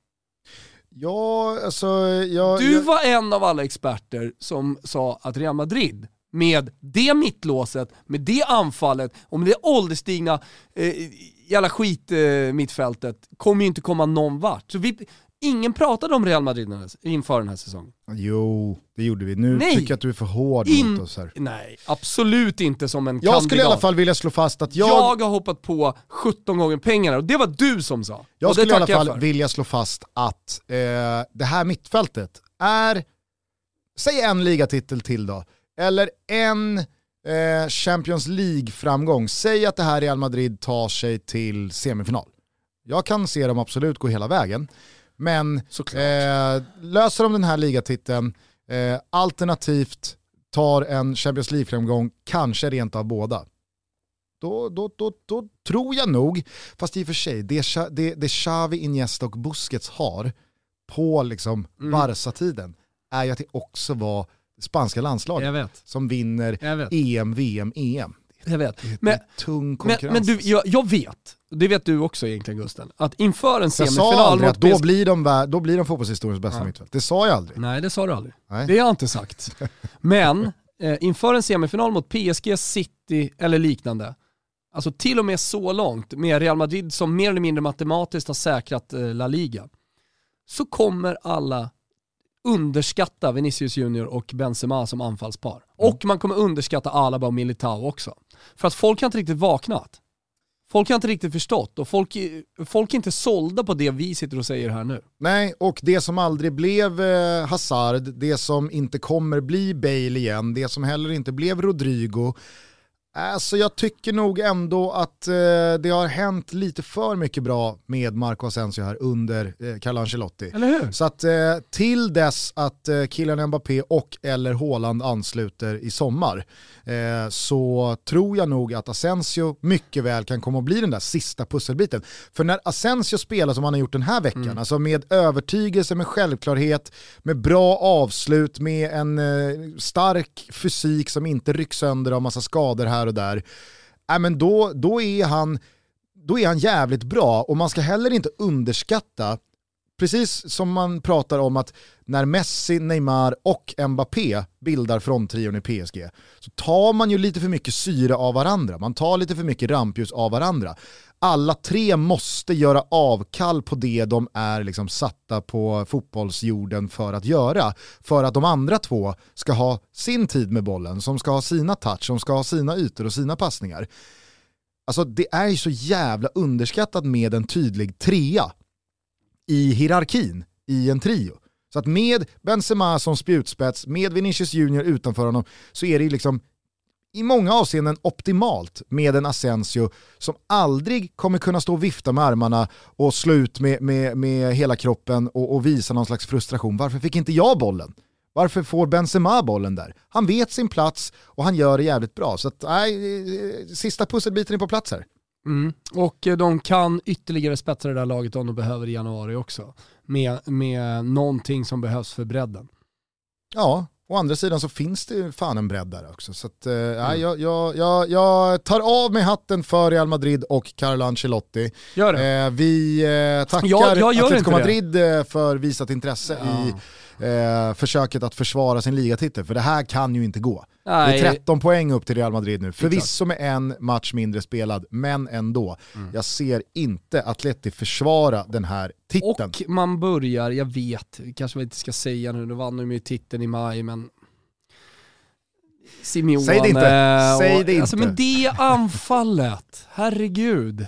Ja, alltså... Jag, du jag... var en av alla experter som sa att Real Madrid med det mittlåset, med det anfallet och med det ålderstigna eh, jävla skit eh, mittfältet kommer ju inte komma någon vart. Så vi, ingen pratade om Real Madrid inför den här säsongen. Jo, det gjorde vi. Nu Nej. tycker jag att du är för hård In- mot oss här. Nej, absolut inte som en Jag kandidat. skulle i alla fall vilja slå fast att jag, Jag har hoppat på 17 gånger pengarna och det var du som sa. jag och skulle i alla jag fall för. vilja slå fast att eh, det här mittfältet är, säg en ligatitel till då, eller en eh, Champions League-framgång. Säg att det här Real Madrid tar sig till semifinal. Jag kan se dem absolut gå hela vägen, men. Eh, löser de den här ligatiteln, eh, alternativt tar en Champions League-framgång, kanske rent av båda. Då, då, då, då tror jag nog, fast i och för sig, det, det, det Xavi, Iniesta och Busquets har på liksom Mm. Barca-tiden är ju att det också var spanska landslaget som vinner. EM, VM, EM. Jag vet. Men, tung men, konkurrens. men du, jag, jag vet, det vet du också egentligen Gusten, att inför en jag sa semifinal aldrig mot att då blir de, då blir de fotbollshistoriens bästa Ja. mittfält. Det sa jag aldrig. Nej det sa du aldrig. Nej. Det har jag inte sagt. Men eh, inför en semifinal mot PSG, City eller liknande, alltså till och med så långt med Real Madrid som mer eller mindre matematiskt har säkrat eh, La Liga, så kommer alla underskatta Vinicius Junior och Benzema som anfallspar. Och man kommer underskatta Alaba och Militao också. För att folk har inte riktigt vaknat. Folk har inte riktigt förstått och folk, folk är inte sålda på det vi sitter och säger här nu. Nej, och det som aldrig blev eh, Hazard, det som inte kommer bli Bale igen, det som heller inte blev Rodrigo. Alltså jag tycker nog ändå att eh, det har hänt lite för mycket bra med Marco Asensio här under eh, Carlo Ancelotti. Eller hur? Så att eh, till dess att eh, Kylian Mbappé och eller Haaland ansluter i sommar eh, så tror jag nog att Asensio mycket väl kan komma att bli den där sista pusselbiten. För när Asensio spelar som han har gjort den här veckan, alltså med övertygelse, med självklarhet, med bra avslut, med en eh, stark fysik som inte rycks sönder av massa skador här och där, äh, men då, då, är han, då är han jävligt bra och man ska heller inte underskatta Precis som man pratar om att när Messi, Neymar och Mbappé bildar fronttrion i PSG så tar man ju lite för mycket syre av varandra. Man tar lite för mycket rampljus av varandra. Alla tre måste göra avkall på det de är liksom satta på fotbollsjorden för att göra. För att de andra två ska ha sin tid med bollen, som ska ha sina touch, som ska ha sina ytor och sina passningar. Alltså det är ju så jävla underskattat med en tydlig trea i hierarkin i en trio. Så att med Benzema som spjutspets, med Vinicius Junior utanför honom, så är det ju liksom i många avseenden optimalt med en Asensio som aldrig kommer kunna stå och vifta med armarna och slå ut med, med, med hela kroppen och, och visa någon slags frustration. Varför fick inte jag bollen? Varför får Benzema bollen där? Han vet sin plats och han gör det jävligt bra. Så att, nej, eh, sista pusselbiten är på plats här. Mm. Och eh, de kan ytterligare spetsa det där laget om de behöver i januari också. Med, med någonting som behövs för bredden. Ja, å andra sidan så finns det ju fan en bredd där också. Så att, eh, nej, jag, jag, jag, jag tar av mig hatten för Real Madrid och Carlo Ancelotti. Gör det. Eh, vi eh, tackar Atletico. Madrid eh, för visat intresse i eh, försöket att försvara sin ligatitel. För det här kan ju inte gå. Det Nej, är 13 poäng upp till Real Madrid nu. Förvisso med en match mindre spelad, men ändå. Mm. Jag ser inte Atleti försvara den här titeln. och man börjar, jag vet, kanske man inte ska säga nu, nu vann de ju titeln i maj men Simeone. Säg det inte. Säg det Alltså, inte. men det anfallet, herregud,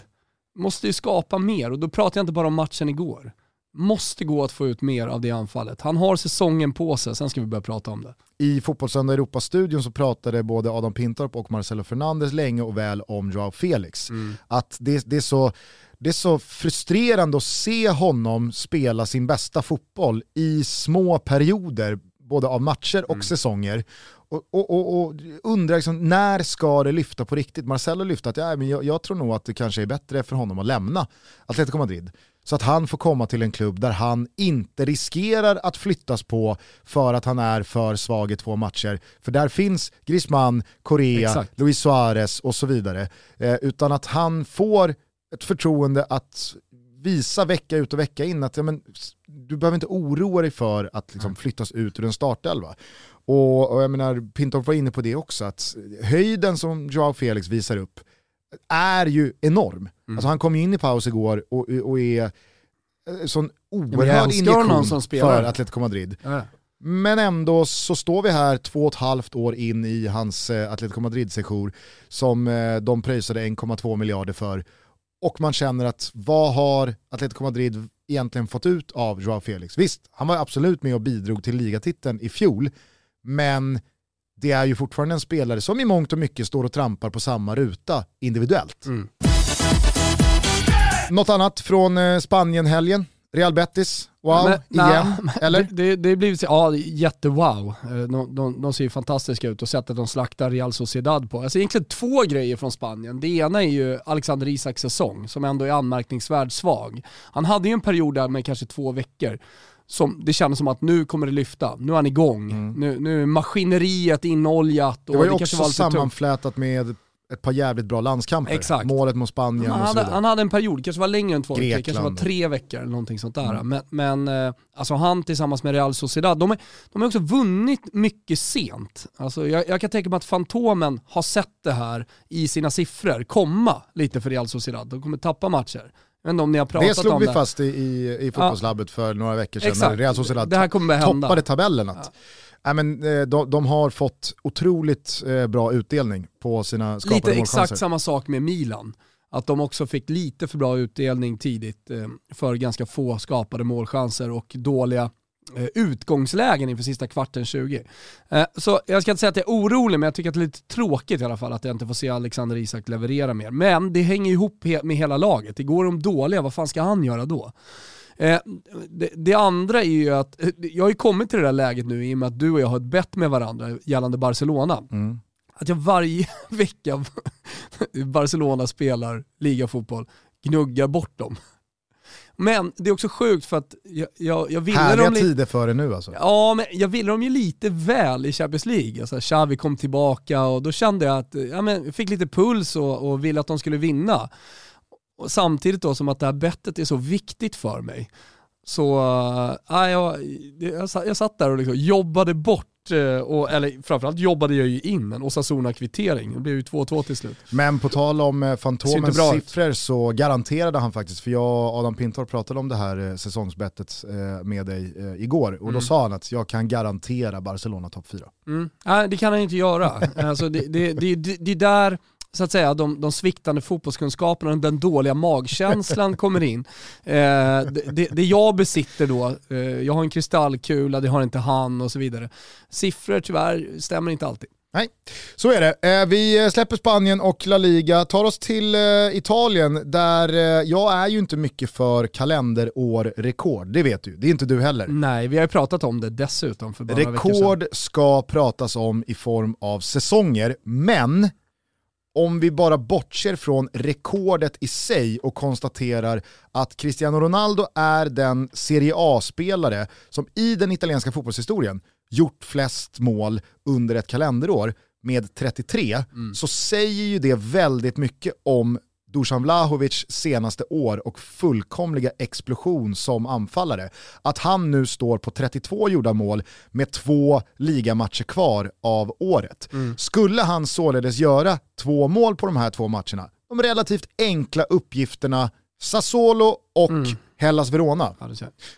måste ju skapa mer och då pratar jag inte bara om matchen igår. Måste gå att få ut mer av det anfallet. Han har säsongen på sig, sen ska vi börja prata om det. I Fotbollssöndag Europa-studion så pratade både Adam Pintorp och Marcelo Fernandes länge och väl om Joao Felix. Att det, det, är så, det är så frustrerande att se honom spela sin bästa fotboll i små perioder, både av matcher och säsonger. Och, och, och, och undrar liksom, när ska det lyfta på riktigt? Marcelo lyfte att ja, men jag, jag tror nog att det kanske är bättre för honom att lämna Atletico Madrid. Så att han får komma till en klubb där han inte riskerar att flyttas på för att han är för svag i två matcher. För där finns Griezmann, Correa, Exakt. Luis Suarez och så vidare. Eh, utan att han får ett förtroende att visa vecka ut och vecka in att ja, men, du behöver inte oroa dig för att liksom, flyttas ut ur en startelva. Och, och jag menar, Pintorp var inne på det också, att höjden som Joao Felix visar upp är ju enorm. Alltså han kom ju in i paus igår och, och är eh, sån oerhörd injektion för Atletico Madrid. Ja. Men ändå så står vi här två och ett halvt år in i hans eh, Atletico Madrid-sejour som eh, de pröjsade 1,2 miljarder för. Och man känner att vad har Atletico Madrid egentligen fått ut av Joao Felix? Visst, han var absolut med och bidrog till ligatiteln i fjol, men det är ju fortfarande en spelare som i mångt och mycket står och trampar på samma ruta individuellt. Mm. Något annat från eh, Spanien-helgen? Real Betis, wow, Men, igen, nej, eller? Det, det, blir ja, jättewow. Eh, De, de, de ser ju fantastiska ut och sättet de slaktar Real Sociedad på. Alltså egentligen två grejer från Spanien. Det ena är ju Alexander Isaks säsong som ändå är anmärkningsvärd svag. Han hade ju en period där med kanske två veckor som det kändes som att nu kommer det lyfta, nu är han igång. Mm. Nu, nu är maskineriet inoljat. Och Det var ju kanske också tungt. sammanflätat med ett par jävligt bra landskamper. Exakt. Målet mot Spanien Han och så hade, vidare. han hade en period, kanske var längre än två veckor, Grekland. kanske var tre veckor eller någonting sånt där. Mm. Men, men eh, alltså han tillsammans med Real Sociedad, de, är, de har också vunnit mycket sent. Alltså jag, jag kan tänka mig att Fantomen har sett det här i sina siffror komma lite för Real Sociedad. De kommer tappa matcher. Jag vet inte om ni har pratat Det slog om vi det. fast i, i, i fotbollslabbet för några veckor sedan Exakt. när Real Sociedad Det här kommer att hända. toppade tabellen. Att, nej, men, eh, de, de har fått otroligt eh, bra utdelning på sina skapade Lite målchanser. exakt samma sak med Milan. Att de också fick lite för bra utdelning tidigt eh, för ganska få skapade målchanser och dåliga utgångslägen inför sista kvarten 20. Eh, så jag ska inte säga att jag är orolig, men jag tycker att det är lite tråkigt i alla fall att jag inte får se Alexander Isak leverera mer. Men det hänger ihop med hela laget. Igår de dåliga, vad fan ska han göra då? Eh, det, det andra är ju att, eh, jag har ju kommit till det där läget nu i och med att du och jag har ett bett med varandra gällande Barcelona Mm. att jag varje vecka Barcelona spelar ligafotboll gnuggar bort dem. Men det är också sjukt för att jag, jag, jag ville Härliga dem tider för det nu alltså. Ja, men jag ville dem ju lite väl i Champions League. Alltså, Xavi kom tillbaka och då kände jag att ja, men, jag fick lite puls och, och ville att de skulle vinna. Och samtidigt då som att det här bettet är så viktigt för mig. Så äh, jag, jag, jag satt där och liksom jobbade bort, och, eller framförallt jobbade jag ju in en Osasuna-kvittering. Det blev ju 2-2 till slut. Men på tal om eh, Fantomens ut. siffror så garanterade han faktiskt, för jag och Adam Pintorp pratade om det här eh, säsongsbettet eh, med dig eh, igår, och då Mm. sa han att jag kan garantera Barcelona topp 4. Mm. Nej, det kan han inte göra. Alltså, det, det, det, det, det är där så att säga, de, de sviktande fotbollskunskaperna och den dåliga magkänslan kommer in. Eh, det, det, jag besitter då, eh, jag har en kristallkula, det har inte han och så vidare. Siffror tyvärr stämmer inte alltid. Nej, så är det. Eh, Vi släpper Spanien och La Liga, tar oss till eh, Italien där eh, jag är ju inte mycket för kalenderår-rekord, det vet du. Det är inte du heller. Nej, vi har ju pratat om det dessutom för bara. Rekord ska pratas om i form av säsonger, men om vi bara bortser från rekordet i sig och konstaterar att Cristiano Ronaldo är den Serie A-spelare som i den italienska fotbollshistorien gjort flest mål under ett kalenderår med 33, så säger ju det väldigt mycket om Dusan Vlahovic senaste år och fullkomliga explosion som anfallare. Att han nu står på 32 gjorda mål med två ligamatcher kvar av året. Skulle han således göra två mål på de här två matcherna, de relativt enkla uppgifterna Sassuolo och Hellas Verona,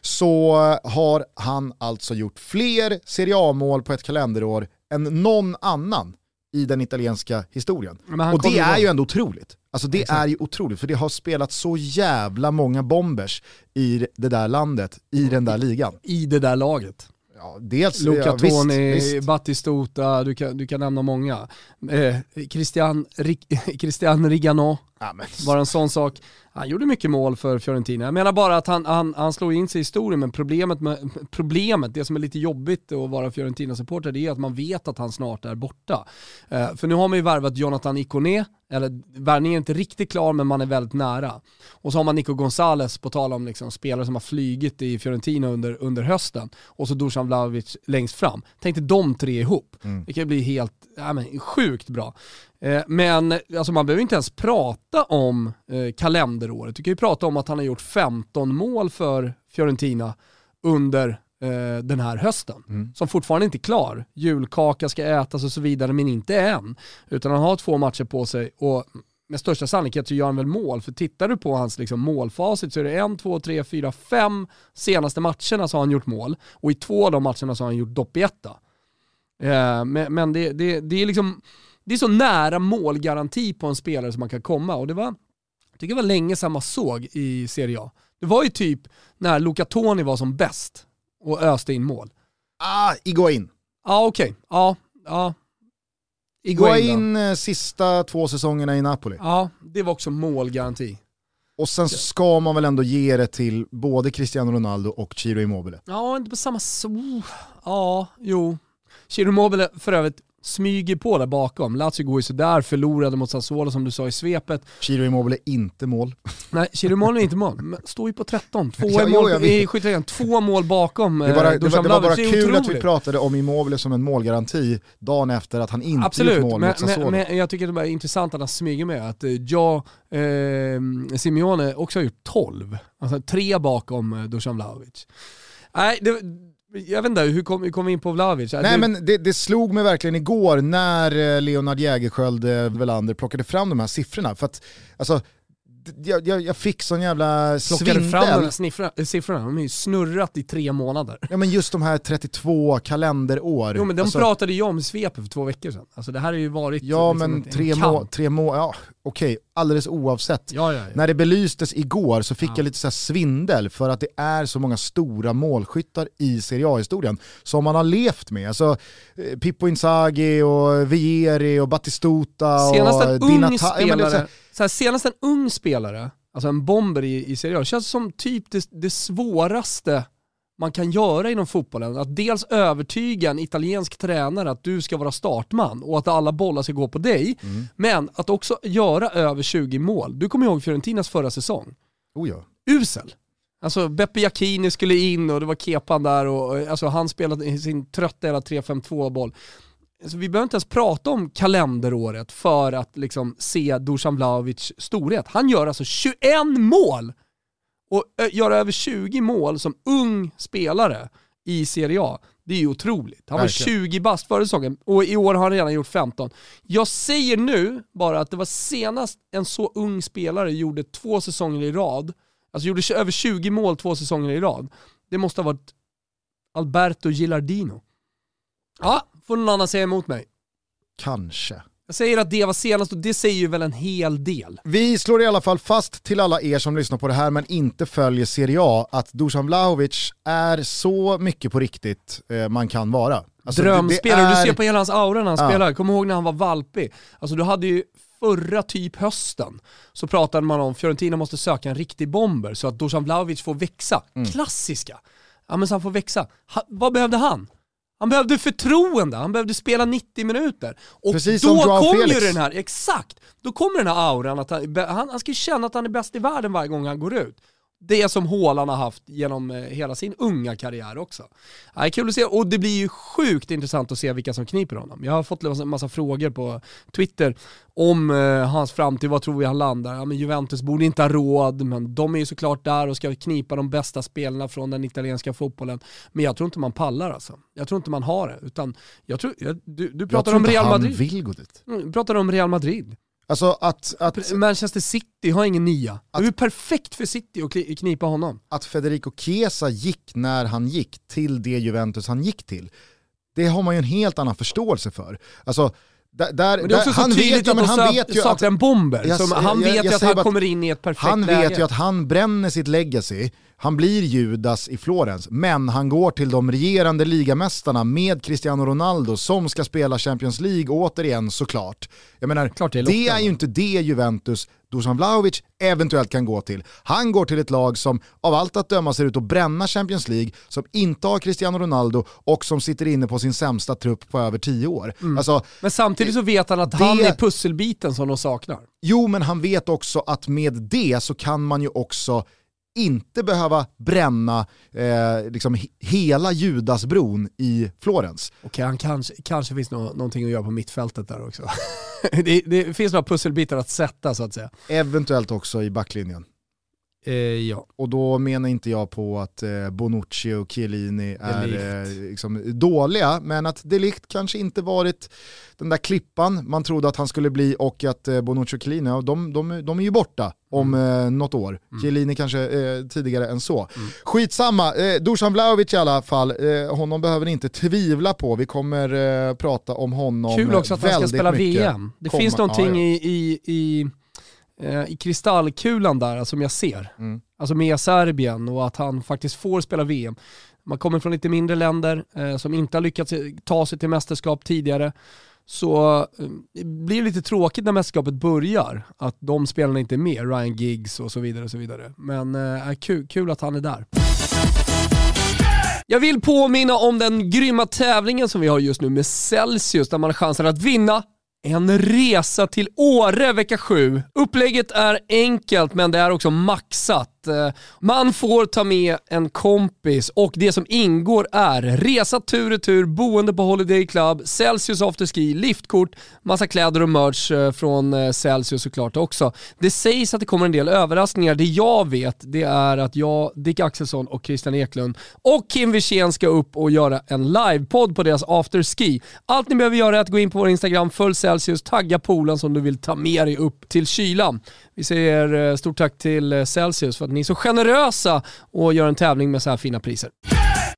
så har han alltså gjort fler Serie A-mål på ett kalenderår än någon annan i den italienska historien. Och det är ju ändå otroligt. Alltså det Exakt. är ju otroligt, för det har spelat så jävla många bombers i det där landet, i den där ligan. I det där laget. Ja, dels, Luca ja, Toni, visst. Battistuta, du kan, du kan nämna många. Eh, Christian, Rik, Christian Rigano Ja, var en sån sak. Han gjorde mycket mål för Fiorentina. Jag menar bara att han, han, han slog in sig i historien, men problemet, med, problemet, det som är lite jobbigt att vara Fiorentina-supporter, det är att man vet att han snart är borta. Eh, för nu har man ju värvat Jonathan Ikoné, eller värvningen är inte riktigt klar, men man är väldigt nära. Och så har man Nico Gonzales, på tal om liksom, spelare som har flygit i Fiorentina under, under hösten, och så Dusan Vlahovic längst fram. Tänk dig de tre ihop. Det kan bli helt, ja, men, sjukt bra. Eh, Men alltså man behöver inte ens prata om eh, kalenderåret. Du kan ju prata om att han har gjort 15 mål för Fiorentina under eh, den här hösten. Som fortfarande inte är klar. Julkaka ska ätas och så vidare, men inte än. Utan han har två matcher på sig och med största sannolikhet så gör han väl mål. För tittar du på hans liksom målfacit så är det en, två, tre, fyra, fem senaste matcherna så har han gjort mål. Och i två av de matcherna så har han gjort doppietta. Eh, men men det, det, det, är liksom, det är så nära målgaranti på en spelare som man kan komma. Och det var, tycker det var länge sedan man såg i Serie A. Det var ju typ när Luca Toni var som bäst och öste in mål. Ah, Iguain. Ja okej, okay. ja, ja. Iguain, Iguain eh, sista två säsongerna i Napoli. Ja, det var också målgaranti. Och sen ska man väl ändå ge det till både Cristiano Ronaldo och Ciro Immobile. Ja, inte på samma... Ja, jo. Ciro Immobile för övrigt smyger på där bakom. Lazio går ju sådär, förlorade mot Sassuolo som du sa i svepet. Chiro Immobile inte mål. Nej, Chiro Immobile är inte mål, men står ju på 13. Två ja, mål jo, i skytteligan, två mål bakom Det, bara, det, var, det var bara kul otroligt. att vi pratade om Immobile som en målgaranti dagen efter att han inte Absolut, gjort mål men, mot Sassuolo. Men, men jag tycker det är intressant att han smyger med att eh, jag, eh, Simeone också har gjort 12. Alltså tre bakom eh, Dusan Vlahovic. Nej, det, jag vet inte, hur kom, hur kom vi in på Vlahovic? Nej du... men det, det, slog mig verkligen igår när eh, Leonard Jägerskiöld Velander plockade fram de här siffrorna. För att, alltså, jag, jag, jag, fick sån jävla svindel. Plockade fram de här siffrorna, siffrorna, de har ju snurrat i tre månader. Ja men just de här 32 kalenderår. Jo men de alltså, pratade ju om svepet för två veckor sedan. Alltså det här har ju varit Ja liksom men tre, må, tre må, ja okej, alldeles oavsett. Ja, ja, ja. När det belystes igår så fick jag lite så svindel för att det är så många stora målskyttar i Serie A-historien som man har levt med. Alltså eh, Pippo Inzaghi och Vieri och Battistuta Senast och ung spelare, så här, senast en ung spelare, alltså en bomber i, i Serie A, känns som typ det, det svåraste man kan göra inom fotbollen. Att dels övertyga en italiensk tränare att du ska vara startman och att alla bollar ska gå på dig. Mm. Men att också göra över 20 mål. Du kommer ihåg Fiorentinas förra säsong? Oh ja. Usel. Alltså Beppe Jacchini skulle in och det var Kepan där och alltså, han spelade sin trötta hela 3-5-2 boll. Alltså, vi behöver inte ens prata om kalenderåret för att liksom, se Dusan Vlahovic storhet. Han gör alltså 21 mål! Och göra över 20 mål som ung spelare i Serie A, det är ju otroligt. Han var Verkligen. 20 bast förra säsongen och i år har han redan gjort 15. Jag säger nu bara att det var senast en så ung spelare gjorde två säsonger i rad, alltså gjorde över 20 mål två säsonger i rad. Det måste ha varit Alberto Gilardino. Ja, får någon annan säga emot mig. Kanske. Jag säger att det var senast och det säger ju väl en hel del. Vi slår i alla fall fast till alla er som lyssnar på det här men inte följer Serie A att Dusan Vlahovic är så mycket på riktigt eh, man kan vara. Alltså, Drömspelare, är... du ser på hela hans aura när han ja. spelar. Kom ihåg när han var valpig. Alltså du hade ju förra typ hösten så pratade man om Fiorentina måste söka en riktig bomber så att Dusan Vlahovic får växa. Mm. Klassiska. Ja men så han får växa. Ha, vad behövde han? Han behövde förtroende, han behövde spela 90 minuter. Och Precis då kommer ju den här, exakt, då kommer den här auran att han, han, han ska känna att han är bäst i världen varje gång han går ut det som Haaland har haft genom eh, hela sin unga karriär också. Ja, kul att se, och det blir ju sjukt intressant att se vilka som kniper honom. Jag har fått en massa frågor på Twitter om eh, hans framtid, vad tror vi han landar? Ja, men Juventus borde inte ha råd, men de är ju såklart där och ska knipa de bästa spelarna från den italienska fotbollen. Men jag tror inte man pallar alltså. Jag tror inte man har det. Utan jag tror, jag, du, du pratar om Real Madrid. Jag tror han vill gå dit. Mm, du pratar om Real Madrid. Alltså att, att, Manchester City har ingen nia. det är perfekt för City att knipa honom. Att Federico Chiesa gick när han gick till det Juventus han gick till, det har man ju en helt annan förståelse för. Alltså, där, där, men det är också så han tydligt vet, att ja, han vet ju saknar en bomber. Jag, han vet jag, jag ju att han kommer in i ett perfekt Han läge. vet ju att han bränner sitt legacy, han blir Judas i Florens, men han går till de regerande ligamästarna med Cristiano Ronaldo som ska spela Champions League återigen såklart. Jag menar, Klart det, är, det är ju inte det Juventus Dusan Vlahovic eventuellt kan gå till. Han går till ett lag som av allt att döma ser ut att bränna Champions League, som inte har Cristiano Ronaldo och som sitter inne på sin sämsta trupp på över tio år. Mm. Alltså, men samtidigt så vet han att det, han är pusselbiten som de saknar. Jo, men han vet också att med det så kan man ju också inte behöva bränna eh, liksom hela Judasbron i Florens. Okej, okay, kanske, kanske finns no någonting att göra på mittfältet där också. det, det, finns några pusselbitar att sätta så att säga. Eventuellt också i backlinjen. Eh, ja. Och då menar inte jag på att eh, Bonucci och Chiellini är eh, liksom, dåliga, men att Delict kanske inte varit den där klippan man trodde att han skulle bli och att eh, Bonucci och Chiellini, ja, de, de, de är ju borta om Mm. eh, något år. Chiellini kanske eh, tidigare än så. Mm. Skitsamma, eh, Dusan Vlahovic i alla fall, eh, honom behöver ni inte tvivla på. Vi kommer prata om honom Kul också att han ska spela mycket. VM. Det komma- finns någonting ja, ja. i, i, i, eh, i kristallkulan där som jag ser. Mm. Alltså med Serbien och att han faktiskt får spela VM. Man kommer från lite mindre länder eh, som inte har lyckats ta sig till mästerskap tidigare. Så eh, det blir lite tråkigt när mästerskapet börjar, att de spelarna inte är med, Ryan Giggs och så vidare. Och så vidare. Men eh, kul, kul att han är där. Jag vill påminna om den grymma tävlingen som vi har just nu med Celsius där man har chansen att vinna en resa till Åre vecka 7. Upplägget är enkelt men det är också maxat. Eh, Man får ta med en kompis och det som ingår är resa tur och tur, boende på Holiday Club, Celsius afterski, liftkort, massa kläder och merch eh, från eh, Celsius såklart också. Det sägs att det kommer en del överraskningar. Det jag vet det är att jag, Dick Axelsson och Christian Eklund och Kim Wirsén ska upp och göra en livepodd på deras afterski. Allt ni behöver göra är att gå in på vår Instagram, följ Celsius, tagga polen som du vill ta med dig upp till kylan. Vi säger eh, stort tack till eh, Celsius för att ni är så generösa och gör en tävling med så här fina priser.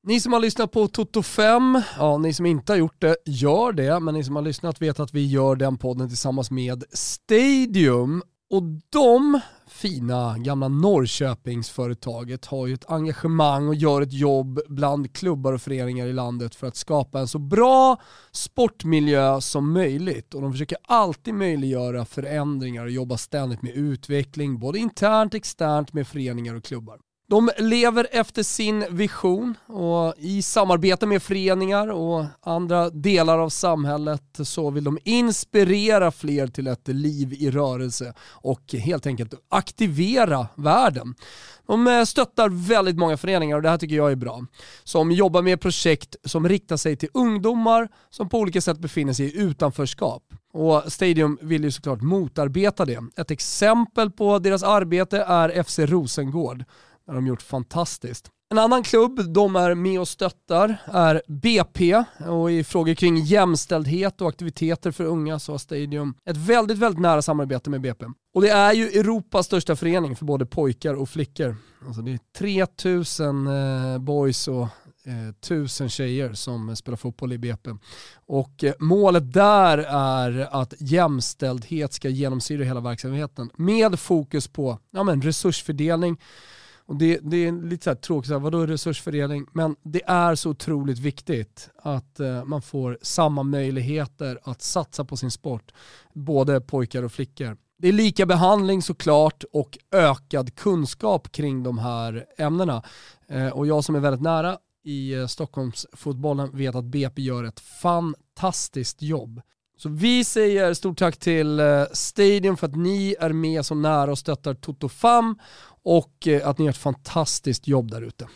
Ni som har lyssnat på Toto 5, ja ni som inte har gjort det, gör det. Men ni som har lyssnat vet att vi gör den podden tillsammans med Stadium. Och de fina gamla Norrköpingsföretaget har ju ett engagemang och gör ett jobb bland klubbar och föreningar i landet för att skapa en så bra sportmiljö som möjligt. Och de försöker alltid möjliggöra förändringar och jobba ständigt med utveckling, både internt och externt med föreningar och klubbar. De lever efter sin vision och i samarbete med föreningar och andra delar av samhället så vill de inspirera fler till ett liv i rörelse och helt enkelt aktivera världen. De eh, stöttar väldigt många föreningar och det här tycker jag är bra. Som jobbar med projekt som riktar sig till ungdomar som på olika sätt befinner sig i utanförskap. Och Stadium vill ju såklart motarbeta det. Ett exempel på deras arbete är FC Rosengård. Det har de gjort fantastiskt. En annan klubb de är med och stöttar är BP och i frågor kring jämställdhet och aktiviteter för unga så har Stadium ett väldigt, väldigt nära samarbete med BP. Och det är ju Europas största förening för både pojkar och flickor. Alltså det är 3000 eh, boys och eh, 1000 tjejer som spelar fotboll i BP. Och eh, målet där är att jämställdhet ska genomsyra hela verksamheten med fokus på ja, men resursfördelning, och det, det är lite så här tråkigt, så här, vadå resursfördelning? Men det är så otroligt viktigt att eh, man får samma möjligheter att satsa på sin sport, både pojkar och flickor. Det är lika behandling såklart och ökad kunskap kring de här ämnena. Eh, och jag som är väldigt nära i eh, Stockholmsfotbollen vet att BP gör ett fantastiskt jobb. Så vi säger stort tack till eh, Stadium för att ni är med så nära och stöttar Toto Fam och eh, att ni gör ett fantastiskt jobb där ute.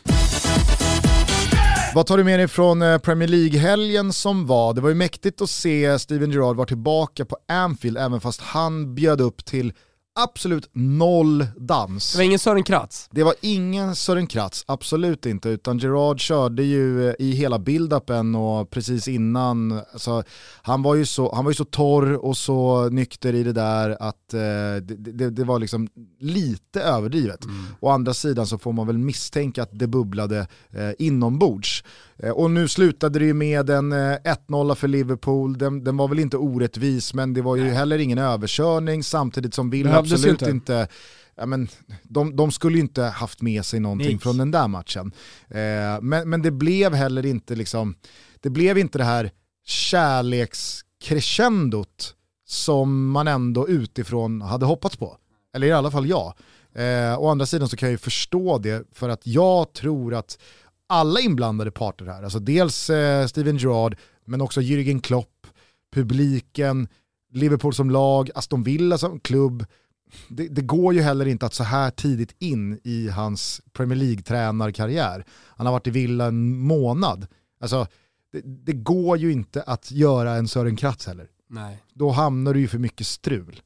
Vad tar du med dig från eh, Premier League-helgen som var? Det var ju mäktigt att se Steven Gerrard vara tillbaka på Anfield även fast han bjöd upp till absolut noll dans. Det var ingen Sören Kratz. Det var ingen Sören Kratz, absolut inte, utan Gerard körde ju eh, i hela build-upen och precis innan, alltså, han, var ju så, han var ju så torr och så nykter i det där att eh, det, det, det var liksom lite överdrivet. Å andra sidan så får man väl misstänka att det bubblade eh, inombords. Eh, och nu slutade det ju med en eh, 1-0 för Liverpool, den, den var väl inte orättvis men det var ju heller ingen överkörning samtidigt som Villa absolut inte. inte ja, men, de, de skulle ju inte haft med sig någonting Nej. från den där matchen. Eh, men, men det blev heller inte liksom, det blev inte det här kärlekscrescendot som man ändå utifrån hade hoppats på. Eller i alla fall jag. Eh, å andra sidan så kan jag ju förstå det för att jag tror att alla inblandade parter här, alltså dels eh, Steven Gerrard men också Jürgen Klopp, publiken, Liverpool som lag, Aston Villa som klubb, det, det går ju heller inte att så här tidigt in i hans Premier League-tränarkarriär, han har varit i Villa en månad, alltså det, det går ju inte att göra en Sören Kratz heller. Nej, Då hamnar du ju för mycket strul.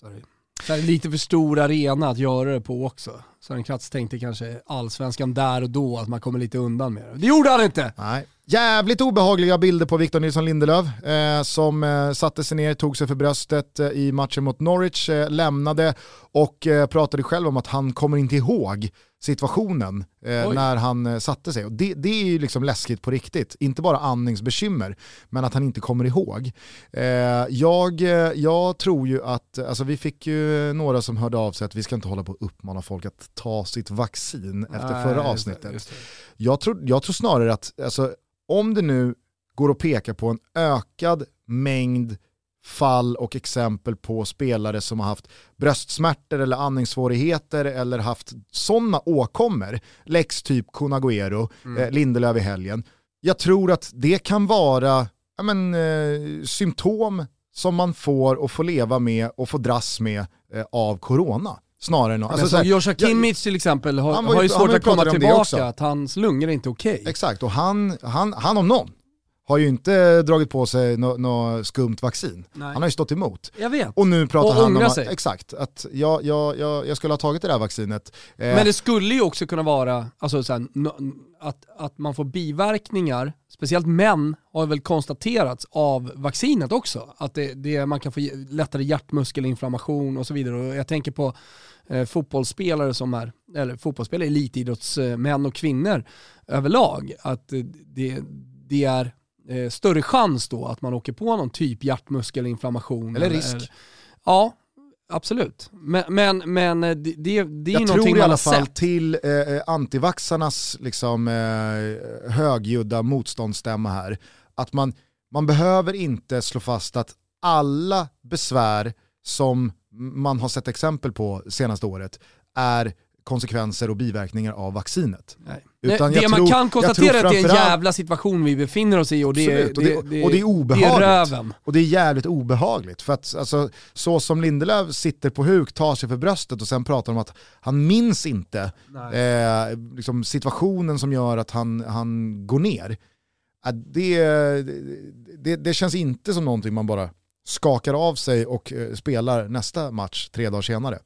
sorry. Så här, lite för stor arena att göra det på också. Sören Kratz tänkte kanske allsvenskan där och då, att man kommer lite undan med det. Det gjorde han inte! Nej. Jävligt obehagliga bilder på Victor Nilsson Lindelöf eh, som eh, satte sig ner, tog sig för bröstet eh, i matchen mot Norwich, eh, lämnade och eh, pratade själv om att han kommer inte ihåg situationen eh, när han eh, satte sig. Och det, det är ju liksom läskigt på riktigt. Inte bara andningsbekymmer, men att han inte kommer ihåg. Eh, jag, eh, jag tror ju att, alltså vi fick ju några som hörde av sig att vi ska inte hålla på och uppmana folk att ta sitt vaccin efter Nej, förra avsnittet. Jag tror, jag tror snarare att, alltså, om det nu går att peka på en ökad mängd fall och exempel på spelare som har haft bröstsmärtor eller andningssvårigheter eller haft sådana åkommor, Lex typ Kun Agüero, Mm. eh, Lindelöf i helgen. Jag tror att det kan vara ja, men, eh, symptom som man får och får leva med och få dras med eh, av corona. Snarare än... Alltså, Joshua jag- Kimmich till exempel har, Han var ju- har ju svårt att komma tillbaka, att hans lungor är inte okej. Exakt, och han, han, han om någon har ju inte dragit på sig något nå skumt vaccin. Nej. Han har ju stått emot. Jag vet. Och nu pratar Och han om sig. exakt, att jag, jag, jag, jag skulle ha tagit det där vaccinet. Eh, Men det skulle ju också kunna vara alltså, så här, att, att man får biverkningar, speciellt män har väl konstaterats av vaccinet också. Att det, det, man kan få lättare hjärtmuskelinflammation och så vidare. Och jag tänker på eh, fotbollsspelare som är, eller fotbollsspelare, elitidrottsmän och kvinnor överlag. Att det, det är eh, större chans då att man åker på någon typ hjärtmuskelinflammation. Eller risk. ja, absolut. Men, men, men eh, det, det, det är jag tror i alla fall sett. till eh, eh, antivaxarnas liksom, eh, högljudda motståndsstämma här, att man, man behöver inte slå fast att alla besvär som man har sett exempel på senaste året är konsekvenser och biverkningar av vaccinet. Nej. Utan det man tror- kan konstatera är att det är en jävla situation vi befinner oss i och det, är, och det- och det är Det är obehagligt. röven. Och det är jävligt obehagligt för att alltså, så som Lindelöf sitter på huk, tar sig för bröstet och sen pratar om att han minns inte eh, liksom situationen som gör att han, han går ner. Att det, det, det känns inte som någonting man bara skakar av sig och eh, spelar nästa match tre dagar senare.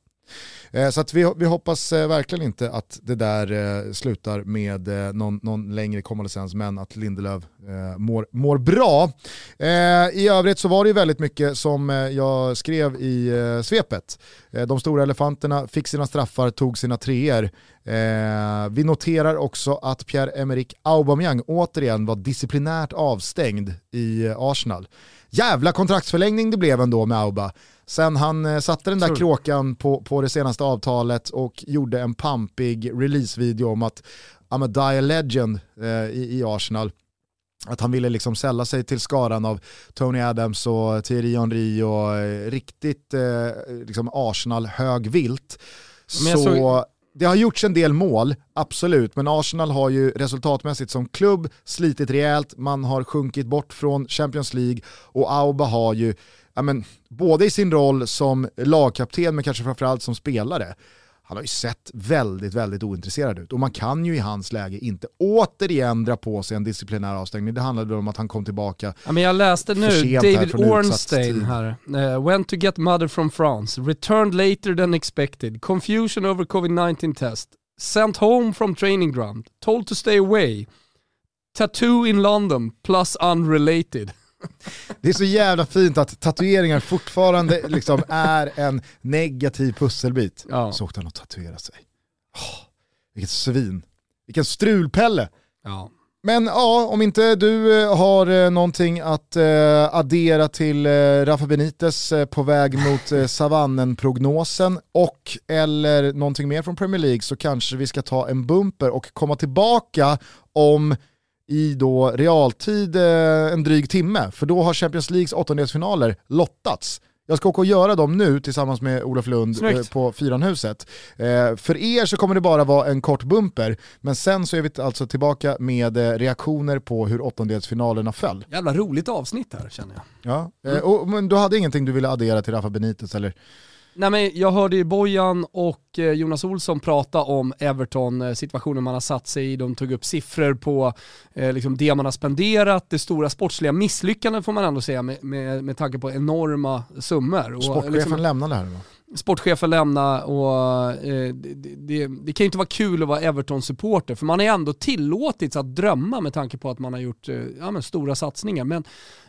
Eh, så att vi, vi hoppas eh, verkligen inte att det där eh, slutar med någon, någon längre konvalescens men att Lindelöf mår, mår bra. I övrigt så var det ju väldigt mycket som jag skrev i svepet. De stora elefanterna fick sina straffar, tog sina treor. Vi noterar också att Pierre-Emerick Aubameyang återigen var disciplinärt avstängd i Arsenal. Jävla kontraktsförlängning det blev ändå med Auba. Sen han eh, satte den där du? kråkan på, på det senaste avtalet och gjorde en pampig releasevideo om att I'm a die legend eh, i, i Arsenal. Att han ville liksom sälla sig till skaran av Tony Adams och Thierry Henry och eh, riktigt eh, liksom Arsenal högvilt. Men jag Så såg- det har gjorts en del mål, absolut, men Arsenal har ju resultatmässigt som klubb slitit rejält, man har sjunkit bort från Champions League och Auba har ju, ja men, både i sin roll som lagkapten men kanske framförallt som spelare, han har ju sett väldigt, väldigt ointresserad ut. Och man kan ju i hans läge inte återigen dra på sig en disciplinär avstängning. Det handlade om att han kom tillbaka. Ja, men jag läste nu, David Ornstein här. Uh, went to get mother from France, returned later than expected, confusion over covid-19 test, sent home from training ground, told to stay away, tattoo in London plus unrelated. Det är så jävla fint att tatueringar fortfarande liksom är en negativ pusselbit. Ja. Så åkte han och tatuerade sig. Åh, vilket svin. Vilken strulpelle. Ja. Men ja, om inte du eh, har eh, någonting att eh, addera till eh, Rafa Benitez eh, på väg mot eh, savannen-prognosen och eller någonting mer från Premier League så kanske vi ska ta en bumper och komma tillbaka om i då realtid eh, en dryg timme. För då har Champions Leagues åttondelsfinaler lottats. Jag ska åka och göra dem nu tillsammans med Olof Lund eh, på Fyranhuset. Eh, för er så kommer det bara vara en kort bumper, men sen så är vi alltså tillbaka med eh, reaktioner på hur åttondelsfinalerna föll. Jävla roligt avsnitt här känner jag. Ja. Eh, och, men du hade ingenting du ville addera till Rafa Benitez eller? Nej, men jag hörde ju Bojan och eh, Jonas Olsson prata om Everton, situationen man har satt sig i. De tog upp siffror på eh, liksom det man har spenderat, det stora sportsliga misslyckandet får man ändå säga med, med, med tanke på enorma summor. Och, eh, liksom- Sportchefen liksom, lämnade här va? Sportchefen lämna och eh, det, det, det, kan ju inte vara kul att vara Everton-supporter för man är ändå tillåtits att drömma med tanke på att man har gjort eh, ja, stora satsningar. Men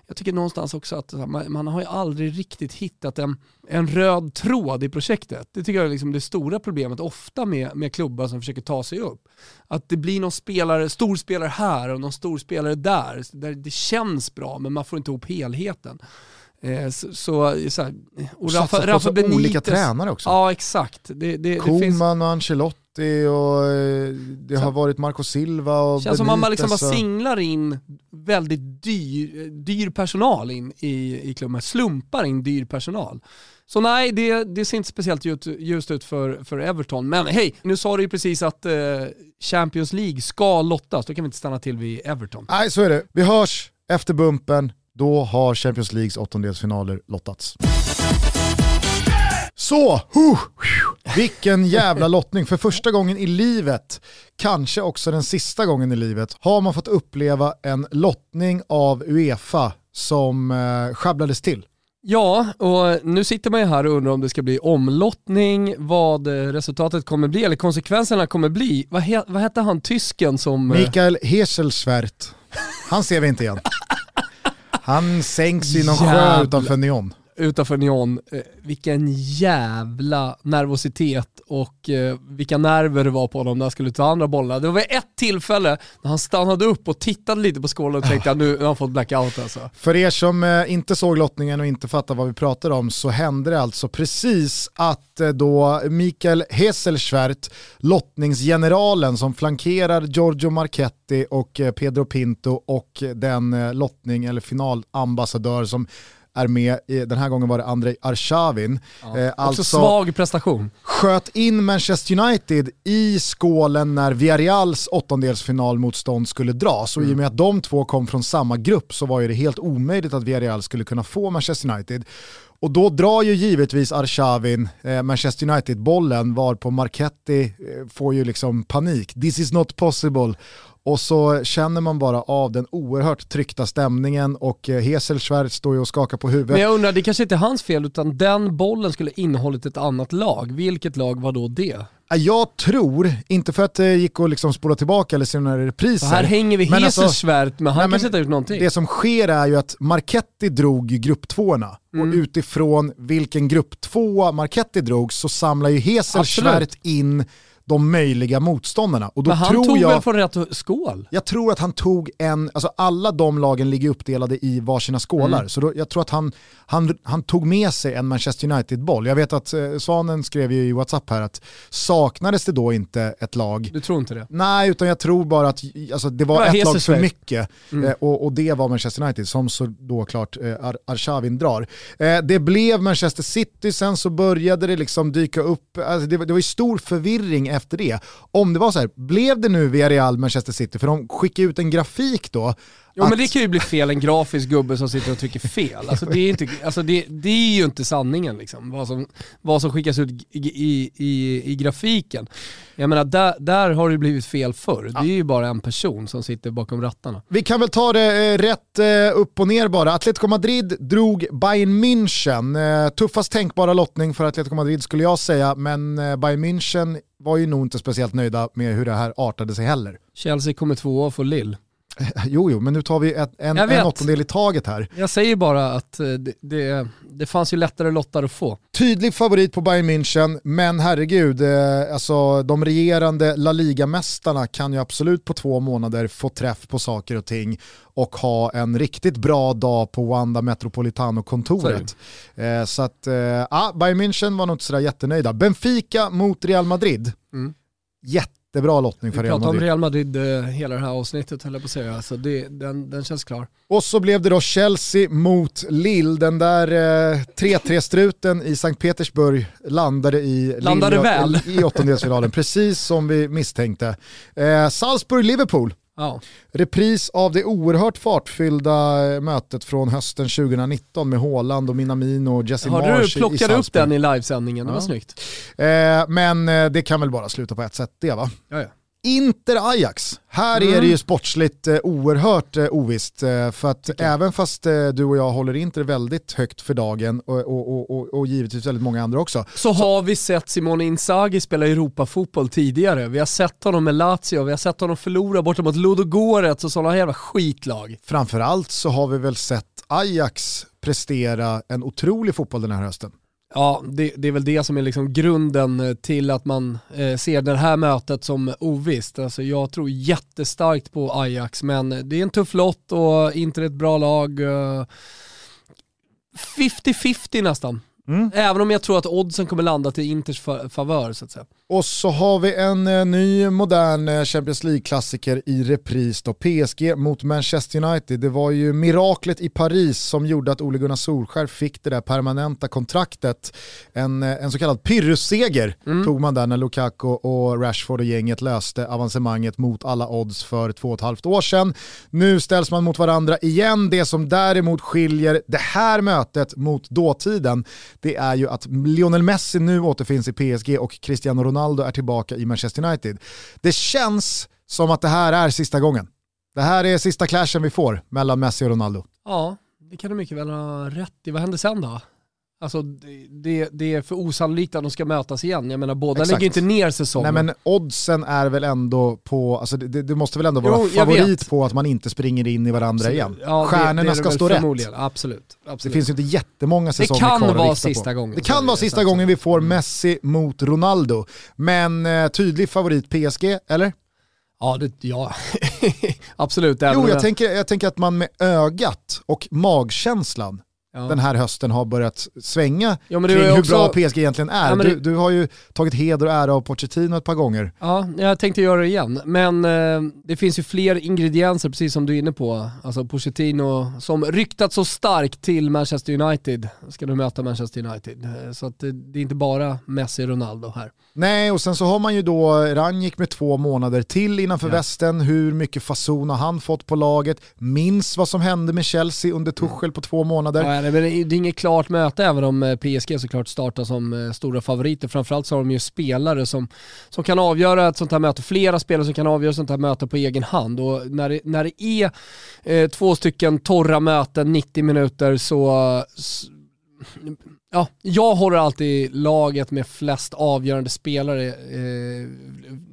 jag tycker någonstans också att man, man har ju aldrig riktigt hittat en, en röd tråd i projektet. Det tycker jag är liksom det stora problemet ofta med, med klubbar som försöker ta sig upp. Att det blir någon spelare, stor spelare här och någon stor spelare där, där det känns bra men man får inte ihop helheten. Eh, så, så, så här, och Rafa, Rafa Benitez, olika tränare också. Ja exakt. Det, det, Koman det finns... och Ancelotti och eh, det så. har varit Marco Silva och Känns som att man liksom bara singlar in väldigt dyr, dyr personal in i, i klubben, slumpar in dyr personal. Så nej, det, det ser inte speciellt ljust ut för, för Everton. Men hej, nu sa du ju precis att eh, Champions League ska lottas, då kan vi inte stanna till vid Everton. Nej, så är det. Vi hörs efter bumpen. Då har Champions Leagues åttondelsfinaler lottats. Så, huh, vilken jävla lottning. För första gången i livet, kanske också den sista gången i livet, har man fått uppleva en lottning av Uefa som eh, sjabblades till. Ja, och nu sitter man ju här och undrar om det ska bli omlottning, vad resultatet kommer bli, eller konsekvenserna kommer bli. Vad, he vad hette han tysken som... Eh, Mikael Heselschwert. Han ser vi inte igen. Han sänks i någon sjö utanför Nyon utanför Nyon, eh, vilken jävla nervositet och eh, vilka nerver det var på honom när han skulle ta andra bollarna. Det var ett tillfälle när han stannade upp och tittade lite på skålen och tänkte att nu har han fått blackout alltså. För er som eh, inte såg lottningen och inte fattar vad vi pratar om så hände det alltså precis att då Mikael Hesselschwert, lottningsgeneralen som flankerar Giorgio Marchetti och Pedro Pinto och den lottning eller finalambassadör som är med, den här gången var det Andrei Arshavin. Ja, eh, alltså svag prestation. Sköt in Manchester United i skålen när Villarreals åttondelsfinalmotstånd skulle dras. Och mm. i och med att de två kom från samma grupp så var det helt omöjligt att Villarreal skulle kunna få Manchester United. Och då drar ju givetvis Arshavin eh, Manchester United-bollen var på Marketti eh, får ju liksom panik. This is not possible. Och så känner man bara av den oerhört tryckta stämningen och eh, Heselschwert står ju och skakar på huvudet. Men jag undrar, det kanske inte är hans fel utan den bollen skulle innehållit ett annat lag. Vilket lag var då det? Jag tror, inte för att det gick att liksom spola tillbaka eller se några repriser. här hänger vi Heselschwert, alltså, men han nej, kanske inte har gjort någonting. Det som sker är ju att Marketti drog grupptvåorna mm. och utifrån vilken grupp två Marketti drog så samlar ju Heselschwert in de möjliga motståndarna. Och då Men han tror tog jag, väl från rätt skål? Jag tror att han tog en, alltså alla de lagen ligger uppdelade i varsina skålar. Mm. Så då, jag tror att han, han, han tog med sig en Manchester United-boll. Jag vet att eh, Svanen skrev ju i WhatsApp här att saknades det då inte ett lag? Du tror inte det? Nej, utan jag tror bara att alltså, det var ett lag för mycket mm. eh, och, och, det var Manchester United som så då klart eh, Ar Arshavin drar. Eh, det blev Manchester City, sen så började det liksom dyka upp, alltså, det, det var ju stor förvirring efter det. Om det var så här, blev det nu Villarreal Manchester City? För de skickade ut en grafik då Jo att... men det kan ju bli fel, en grafisk gubbe som sitter och trycker fel. Alltså, det, är inte, alltså, det, det är ju inte sanningen liksom, vad som, vad som skickas ut i, i, i, i grafiken. Jag menar, där, där har det blivit fel förr. Ja. Det är ju bara en person som sitter bakom rattarna. Vi kan väl ta det eh, rätt eh, upp och ner bara. Atletico Madrid drog Bayern München. Eh, tuffast tänkbara lottning för Atletico Madrid skulle jag säga, men Bayern München var ju nog inte speciellt nöjda med hur det här artade sig heller. Chelsea kommer tvåa och får Lill. Jo, jo, men nu tar vi ett, en, en åttondel i taget här. Jag säger bara att eh, det, det, det fanns ju lättare lottar att få. Tydlig favorit på Bayern München, men herregud, eh, alltså, de regerande La Liga-mästarna kan ju absolut på två månader få träff på saker och ting och ha en riktigt bra dag på Wanda Metropolitano-kontoret. Eh, så att, eh, Bayern München var nog inte sådär jättenöjda. Benfica mot Real Madrid. Mm. Jätte jättebra lottning för Real Madrid. Vi pratar om Real Madrid eh, hela det här avsnittet höll jag på att säga, så det, den, den känns klar. Och så blev det då Chelsea mot Lille, den där eh, 3-3-struten i Sankt Petersburg landade i, landade Lille, väl. i åttondelsfinalen, precis som vi misstänkte. Eh, Salzburg-Liverpool. Ja. Repris av det oerhört fartfyllda mötet från hösten 2019 med Haaland och Minamino och Jesse Marsh Hörde du plockade upp den i livesändningen, det var snyggt. Eh, men eh, det kan väl bara sluta på ett sätt det va? Ja, ja. Inter-Ajax. Här Mm. är det ju sportsligt eh, oerhört eh, ovisst. Eh, för att även fast eh, du och jag håller Inter väldigt högt för dagen och, och, och, och, givetvis väldigt många andra också. Så har vi sett Simone Inzaghi spela Europafotboll tidigare. Vi har sett honom med Lazio, vi har sett honom förlora borta mot Ludogorets och sådana jävla skitlag. Framförallt så har vi väl sett Ajax prestera en otrolig fotboll den här hösten. Ja, det, det är väl det som är liksom grunden eh, till att man eh, ser det här mötet som ovisst. Alltså jag tror jättestarkt på Ajax, men det är en tuff lott och inte ett bra lag. Eh, 50-50 nästan. Mm. Även om jag tror att oddsen kommer landa till Inters fa- favör så att säga. Och så har vi en eh, ny modern eh, Champions League-klassiker i repris då. PSG mot Manchester United. Det var ju miraklet i Paris som gjorde att Ole Gunnar Solskär fick det där permanenta kontraktet. En, eh, en så kallad pyrrusseger tog man där när Lukaku och Rashford och gänget löste avancemanget mot alla odds för två och ett halvt år sedan. Nu ställs man mot varandra igen. Det som däremot skiljer det här mötet mot dåtiden det är ju att Lionel Messi nu återfinns i PSG och Cristiano Ronaldo är tillbaka i Manchester United. Det känns som att det här är sista gången. Det här är sista clashen vi får mellan Messi och Ronaldo. Ja, det kan du mycket väl ha rätt i. Vad händer sen då? Alltså det, det, det är för osannolikt att de ska mötas igen. Jag menar båda Exakt. lägger inte ner säsongen. Nej men oddsen är väl ändå på, alltså det, det måste väl ändå vara Jo, jag favorit på att man inte springer in i varandra Absolut. igen. Ja, det- Stjärnorna det det ska stå rätt. förmodligen. Absolut. Det absolut. finns ju inte jättemånga säsonger kan kvar att vara rikta sista på. gången. Det kan det, vara sista gången vi får Messi mot Ronaldo. Men eh, tydlig favorit PSG, eller? Ja, det, ja. absolut. Jo, om jag tänker, jag tänker att man med ögat och magkänslan ja. den här hösten har börjat svänga Ja, kring hur också- bra PSG egentligen är. Ja, du, det- du har ju tagit heder och ära av Pochettino ett par gånger. Ja, jag tänkte göra det igen. Men eh, det finns ju fler ingredienser, precis som du är inne på. Alltså Pochettino som ryktat så starkt till Manchester United, ska nu möta Manchester United. Eh, Så att det, det är inte bara Messi och Ronaldo här. Nej, och sen så har man ju då Ranjik med två månader till innanför Ja. västen. Hur mycket fason har han fått på laget? Minns vad som hände med Chelsea under Tuchel på två månader. Ja, det är inget klart möte även om eh, PSG såklart startar som eh, stora favoriter. Framförallt så har de ju spelare som, som kan avgöra ett sånt här möte, flera spelare som kan avgöra ett sånt här möte på egen hand. Och när det, när det är eh, två stycken torra möten, 90 minuter, så s- Ja, jag håller alltid laget med flest avgörande spelare eh,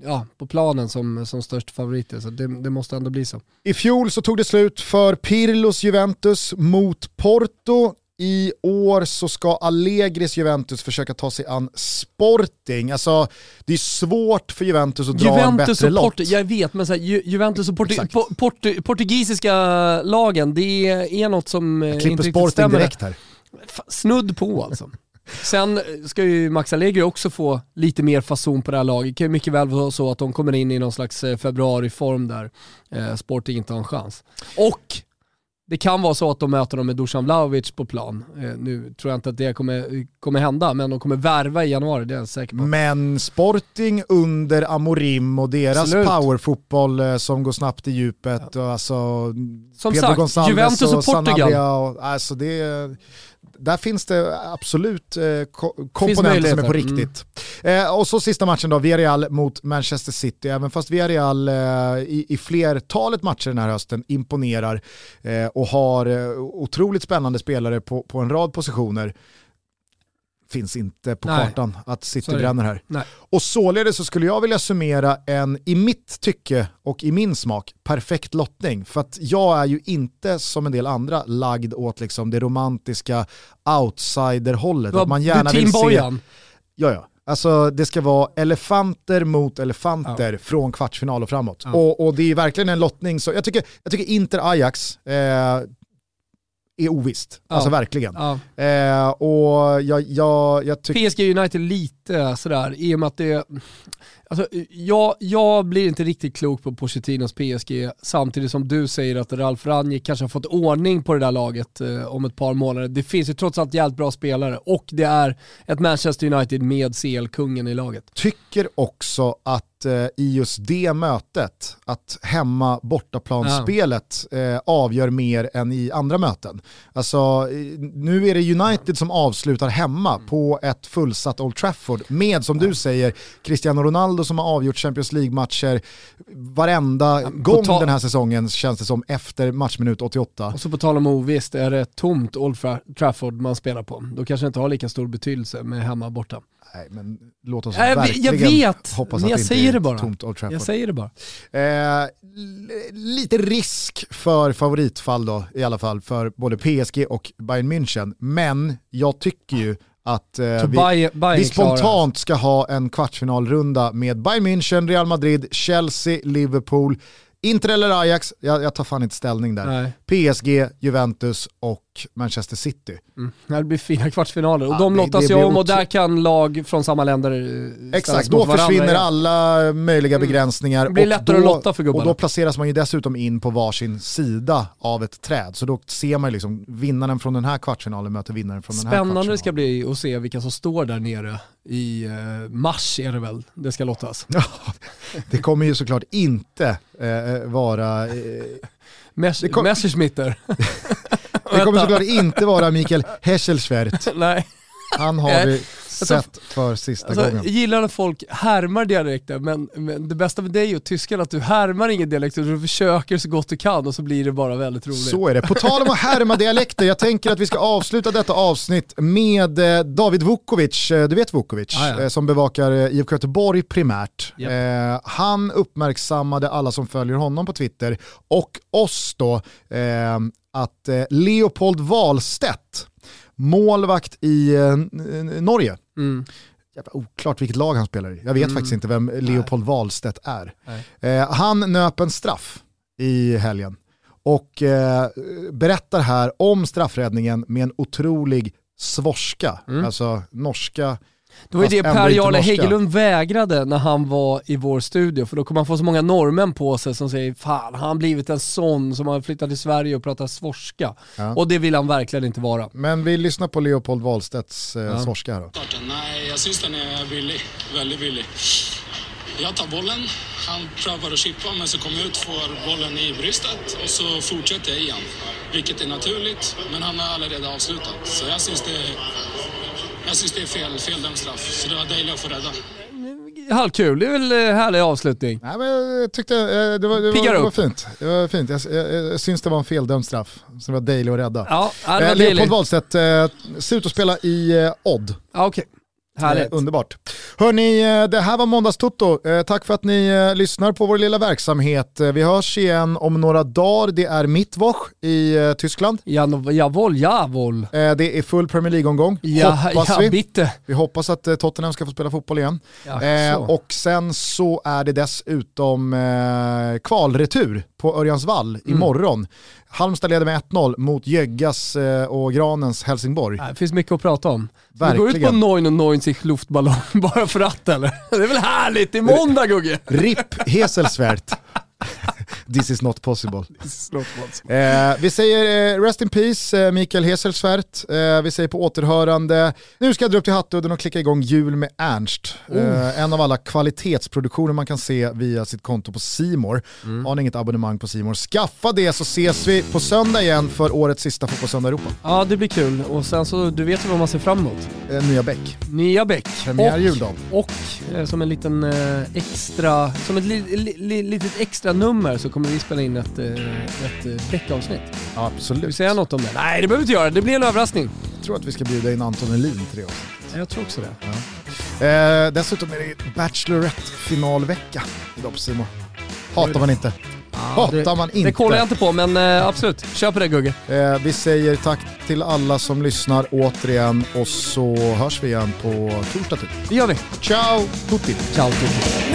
ja, på planen som, som störst favoriter, så det, det måste ändå bli så. I fjol så tog det slut för Pirlos Juventus mot Porto. I år så ska Allegris Juventus försöka ta sig an Sporting. Alltså, det är svårt för Juventus att dra en Juventus bättre och lott. Jag vet men så här, Ju- Juventus och Portu, po, portu, portugisiska lagen, det är något som eh, Jag inte klipper riktigt Sporting stämmer. direkt här. Snudd på alltså. Sen ska ju Max Allegri också få lite mer fason på det här laget. Det kan ju mycket väl vara så att de kommer in i någon slags eh, februariform där eh, Sporting inte har en chans. Och det kan vara så att de möter dem med Dusan Vlahovic på plan. Eh, nu tror jag inte att det kommer, kommer hända, men de kommer värva i januari, det är jag säker på. Men Sporting under Amorim och deras powerfotboll eh, som går snabbt i djupet. Och alltså, Som Pedro sagt, Gonçalves Juventus och Portugal. Sanabria Och, alltså det, där finns det absolut eh, ko- komponenter som är på riktigt. Eh, och så sista matchen då, Villarreal mot Manchester City. Även fast Villarreal eh, i, i flertalet matcher den här hösten imponerar eh, och har eh, otroligt spännande spelare på, på en rad positioner finns inte på Nej. kartan att City det. bränner här. Nej. Och således så skulle jag vilja summera en, i mitt tycke och i min smak, perfekt lottning. För att jag är ju inte som en del andra lagd åt liksom det romantiska outsider-hållet. Att man gärna du vill se... Ja, ja. Alltså det ska vara elefanter mot elefanter från kvartsfinal och framåt. Ja. Och, och det är verkligen en lottning, så jag tycker, jag tycker Inter-Ajax eh, är ovisst. Ja. Alltså verkligen. Ja. Eh, och jag, jag, jag tycker... PSG United lite sådär, i och med att det... Alltså, jag, jag blir inte riktigt klok på Pochettinos PSG, samtidigt som du säger att Ralf Rangnick kanske har fått ordning på det där laget eh, om ett par månader. Det finns ju trots allt jävligt bra spelare och det är ett Manchester United med CL-kungen i laget. tycker också att eh, i just det mötet, att hemma bortaplansspelet eh, avgör mer än i andra möten. Alltså, nu är det United som avslutar hemma mm. på ett fullsatt Old Trafford med, som du säger, Cristiano Ronaldo som har avgjort Champions League-matcher varenda ja, gång den här säsongen känns det som efter matchminut 88. Och så på tal om ovisst, är det tomt Old Trafford man spelar på, då kanske det inte har lika stor betydelse med hemma borta. Nej, men låt oss jag, verkligen jag vet, hoppas men jag att det inte är det bara. tomt Old Trafford. Jag säger det bara. Eh, lite risk för favoritfall då, i alla fall för både PSG och Bayern München. Men jag tycker ju att eh, vi, Bayern, Bayern vi spontant ska ha en kvartsfinalrunda med Bayern München, Real Madrid, Chelsea, Liverpool, Inter eller Ajax, jag, jag, tar fan inte ställning där. Nej. PSG, Juventus och Manchester City. Mm. Det blir fina kvartsfinaler och ja, de lottas ju om och där kan lag från samma länder eh, Exakt, då försvinner varandra. alla möjliga mm. begränsningar. Det blir lättare då, att lotta för gubbarna. Och då placeras man ju dessutom in på varsin sida av ett träd. Så då ser man ju liksom vinnaren från den här kvartsfinalen möter vinnaren från Spännande den här Spännande det ska bli att se vilka som står där nere i eh, mars är det väl det ska lottas. det kommer ju såklart inte eh, vara... Eh, Mes det kom Messerschmitter. det kommer såklart inte vara Mikael Hesselschwert. Nej. Han har vi sett för sista alltså, gången. Jag gillar när folk härmar dialekter, men, men, det bästa med dig och tyskan är att du härmar ingen dialekt, du försöker så gott du kan och så blir det bara väldigt roligt. Så är det. På tal om att härma dialekter, jag tänker att vi ska avsluta detta avsnitt med eh, David Vukovic, eh, du vet Vukovic, ah, ja. Eh, som bevakar IFK Göteborg primärt. Yep. Han uppmärksammade alla som följer honom på Twitter och oss då, att eh, Leopold Wahlstedt, målvakt i eh, Norge. Mm. Jävla oklart vilket lag han spelar i. Jag vet mm. faktiskt inte vem Leopold. Wahlstedt är. Eh, han nöp en straff i helgen och eh, berättar här om straffräddningen med en otrolig svorska, mm. alltså norska det var ju det Per-Jarle Hägglund vägrade när han var i vår studio, för då kommer han få så många norrmän på sig som säger fan, han har blivit en sån som har flyttat till Sverige och pratar svorska. Ja. Och det vill han verkligen inte vara. Men vi lyssnar på Leopold Wahlstedts eh, ja. svorska här då. Nej, jag syns den är billig, väldigt billig. Jag tar bollen, han prövar att chippa men så kommer jag ut, får bollen i bröstet och så fortsätter jag igen. Vilket är naturligt, men han har allerede avslutat. Så jag syns det jag syns det är fel, fel dömd straff, så det var dejligt att få rädda. Halvkul, det är väl eh, härlig avslutning. Nej, men jag tyckte eh, det var, det var, det var fint. Det var fint. Jag, jag, jag syns det var en feldömd straff, så det var dejligt att rädda. Ja, det var eh, Leopold Wahlstedt eh, ser ut att spela i eh, Odd. Ja, okay. Härligt. Eh, underbart. Hörni, eh, det här var Måndagstutto. Eh, tack för att ni lyssnar på vår lilla verksamhet. Vi hörs igen om några dagar. Det är Mittwoch i Tyskland. Ja, jawohl, jawohl. det är full Premier League-omgång, ja, hoppas ja, vi. Bitte. Vi hoppas att Tottenham ska få spela fotboll igen. Ja, och sen så är det dessutom kvalretur på Örjansvall mm. imorgon. Halmstad leder med 1-0 mot Jöggas och Granens Helsingborg. Det finns mycket att prata om. Verkligen. Vi går ut på Neun och Neun sich luftballong bara för att eller? Det är väl härligt, det är måndag Gugge! RIP Heselsvärt. This is not possible. Is not possible. Eh, vi säger eh, rest in peace eh, Mikael Heselsvärt. Eh, vi säger på återhörande. Nu ska jag dra upp till Hattudden och klicka igång Jul med Ernst. Oh. en av alla kvalitetsproduktioner man kan se via sitt konto på Simor. Mm. Har ni inget abonnemang på Simor, skaffa det så ses vi på söndag igen för årets sista Fotbollssöndag Europa. Ja det blir kul och sen så, du vet vad man ser fram emot? Eh, nya Beck. Nya Beck. Premiär juldag. Och eh, som en liten extra, som ett li, li, li, litet extra nummer så kommer vi spela in ett, eh, ett eh, Beck-avsnitt. Absolut. Ska vi säga något om det? Nej, det behöver vi inte göra. Det blir en överraskning. Jag tror att vi ska bjuda in Anton Elin till det avsnittet. Jag tror också det. Ja. Eh, dessutom är det Bachelorette-finalvecka idag på Simon. Hatar man inte. Hatar det, man inte. Det kollar jag inte på, men eh, absolut. Kör på det Gugge. Eh, vi säger tack till alla som lyssnar återigen och så hörs vi igen på torsdag. Typ. Det gör vi. Ciao tutti. Ciao tutti.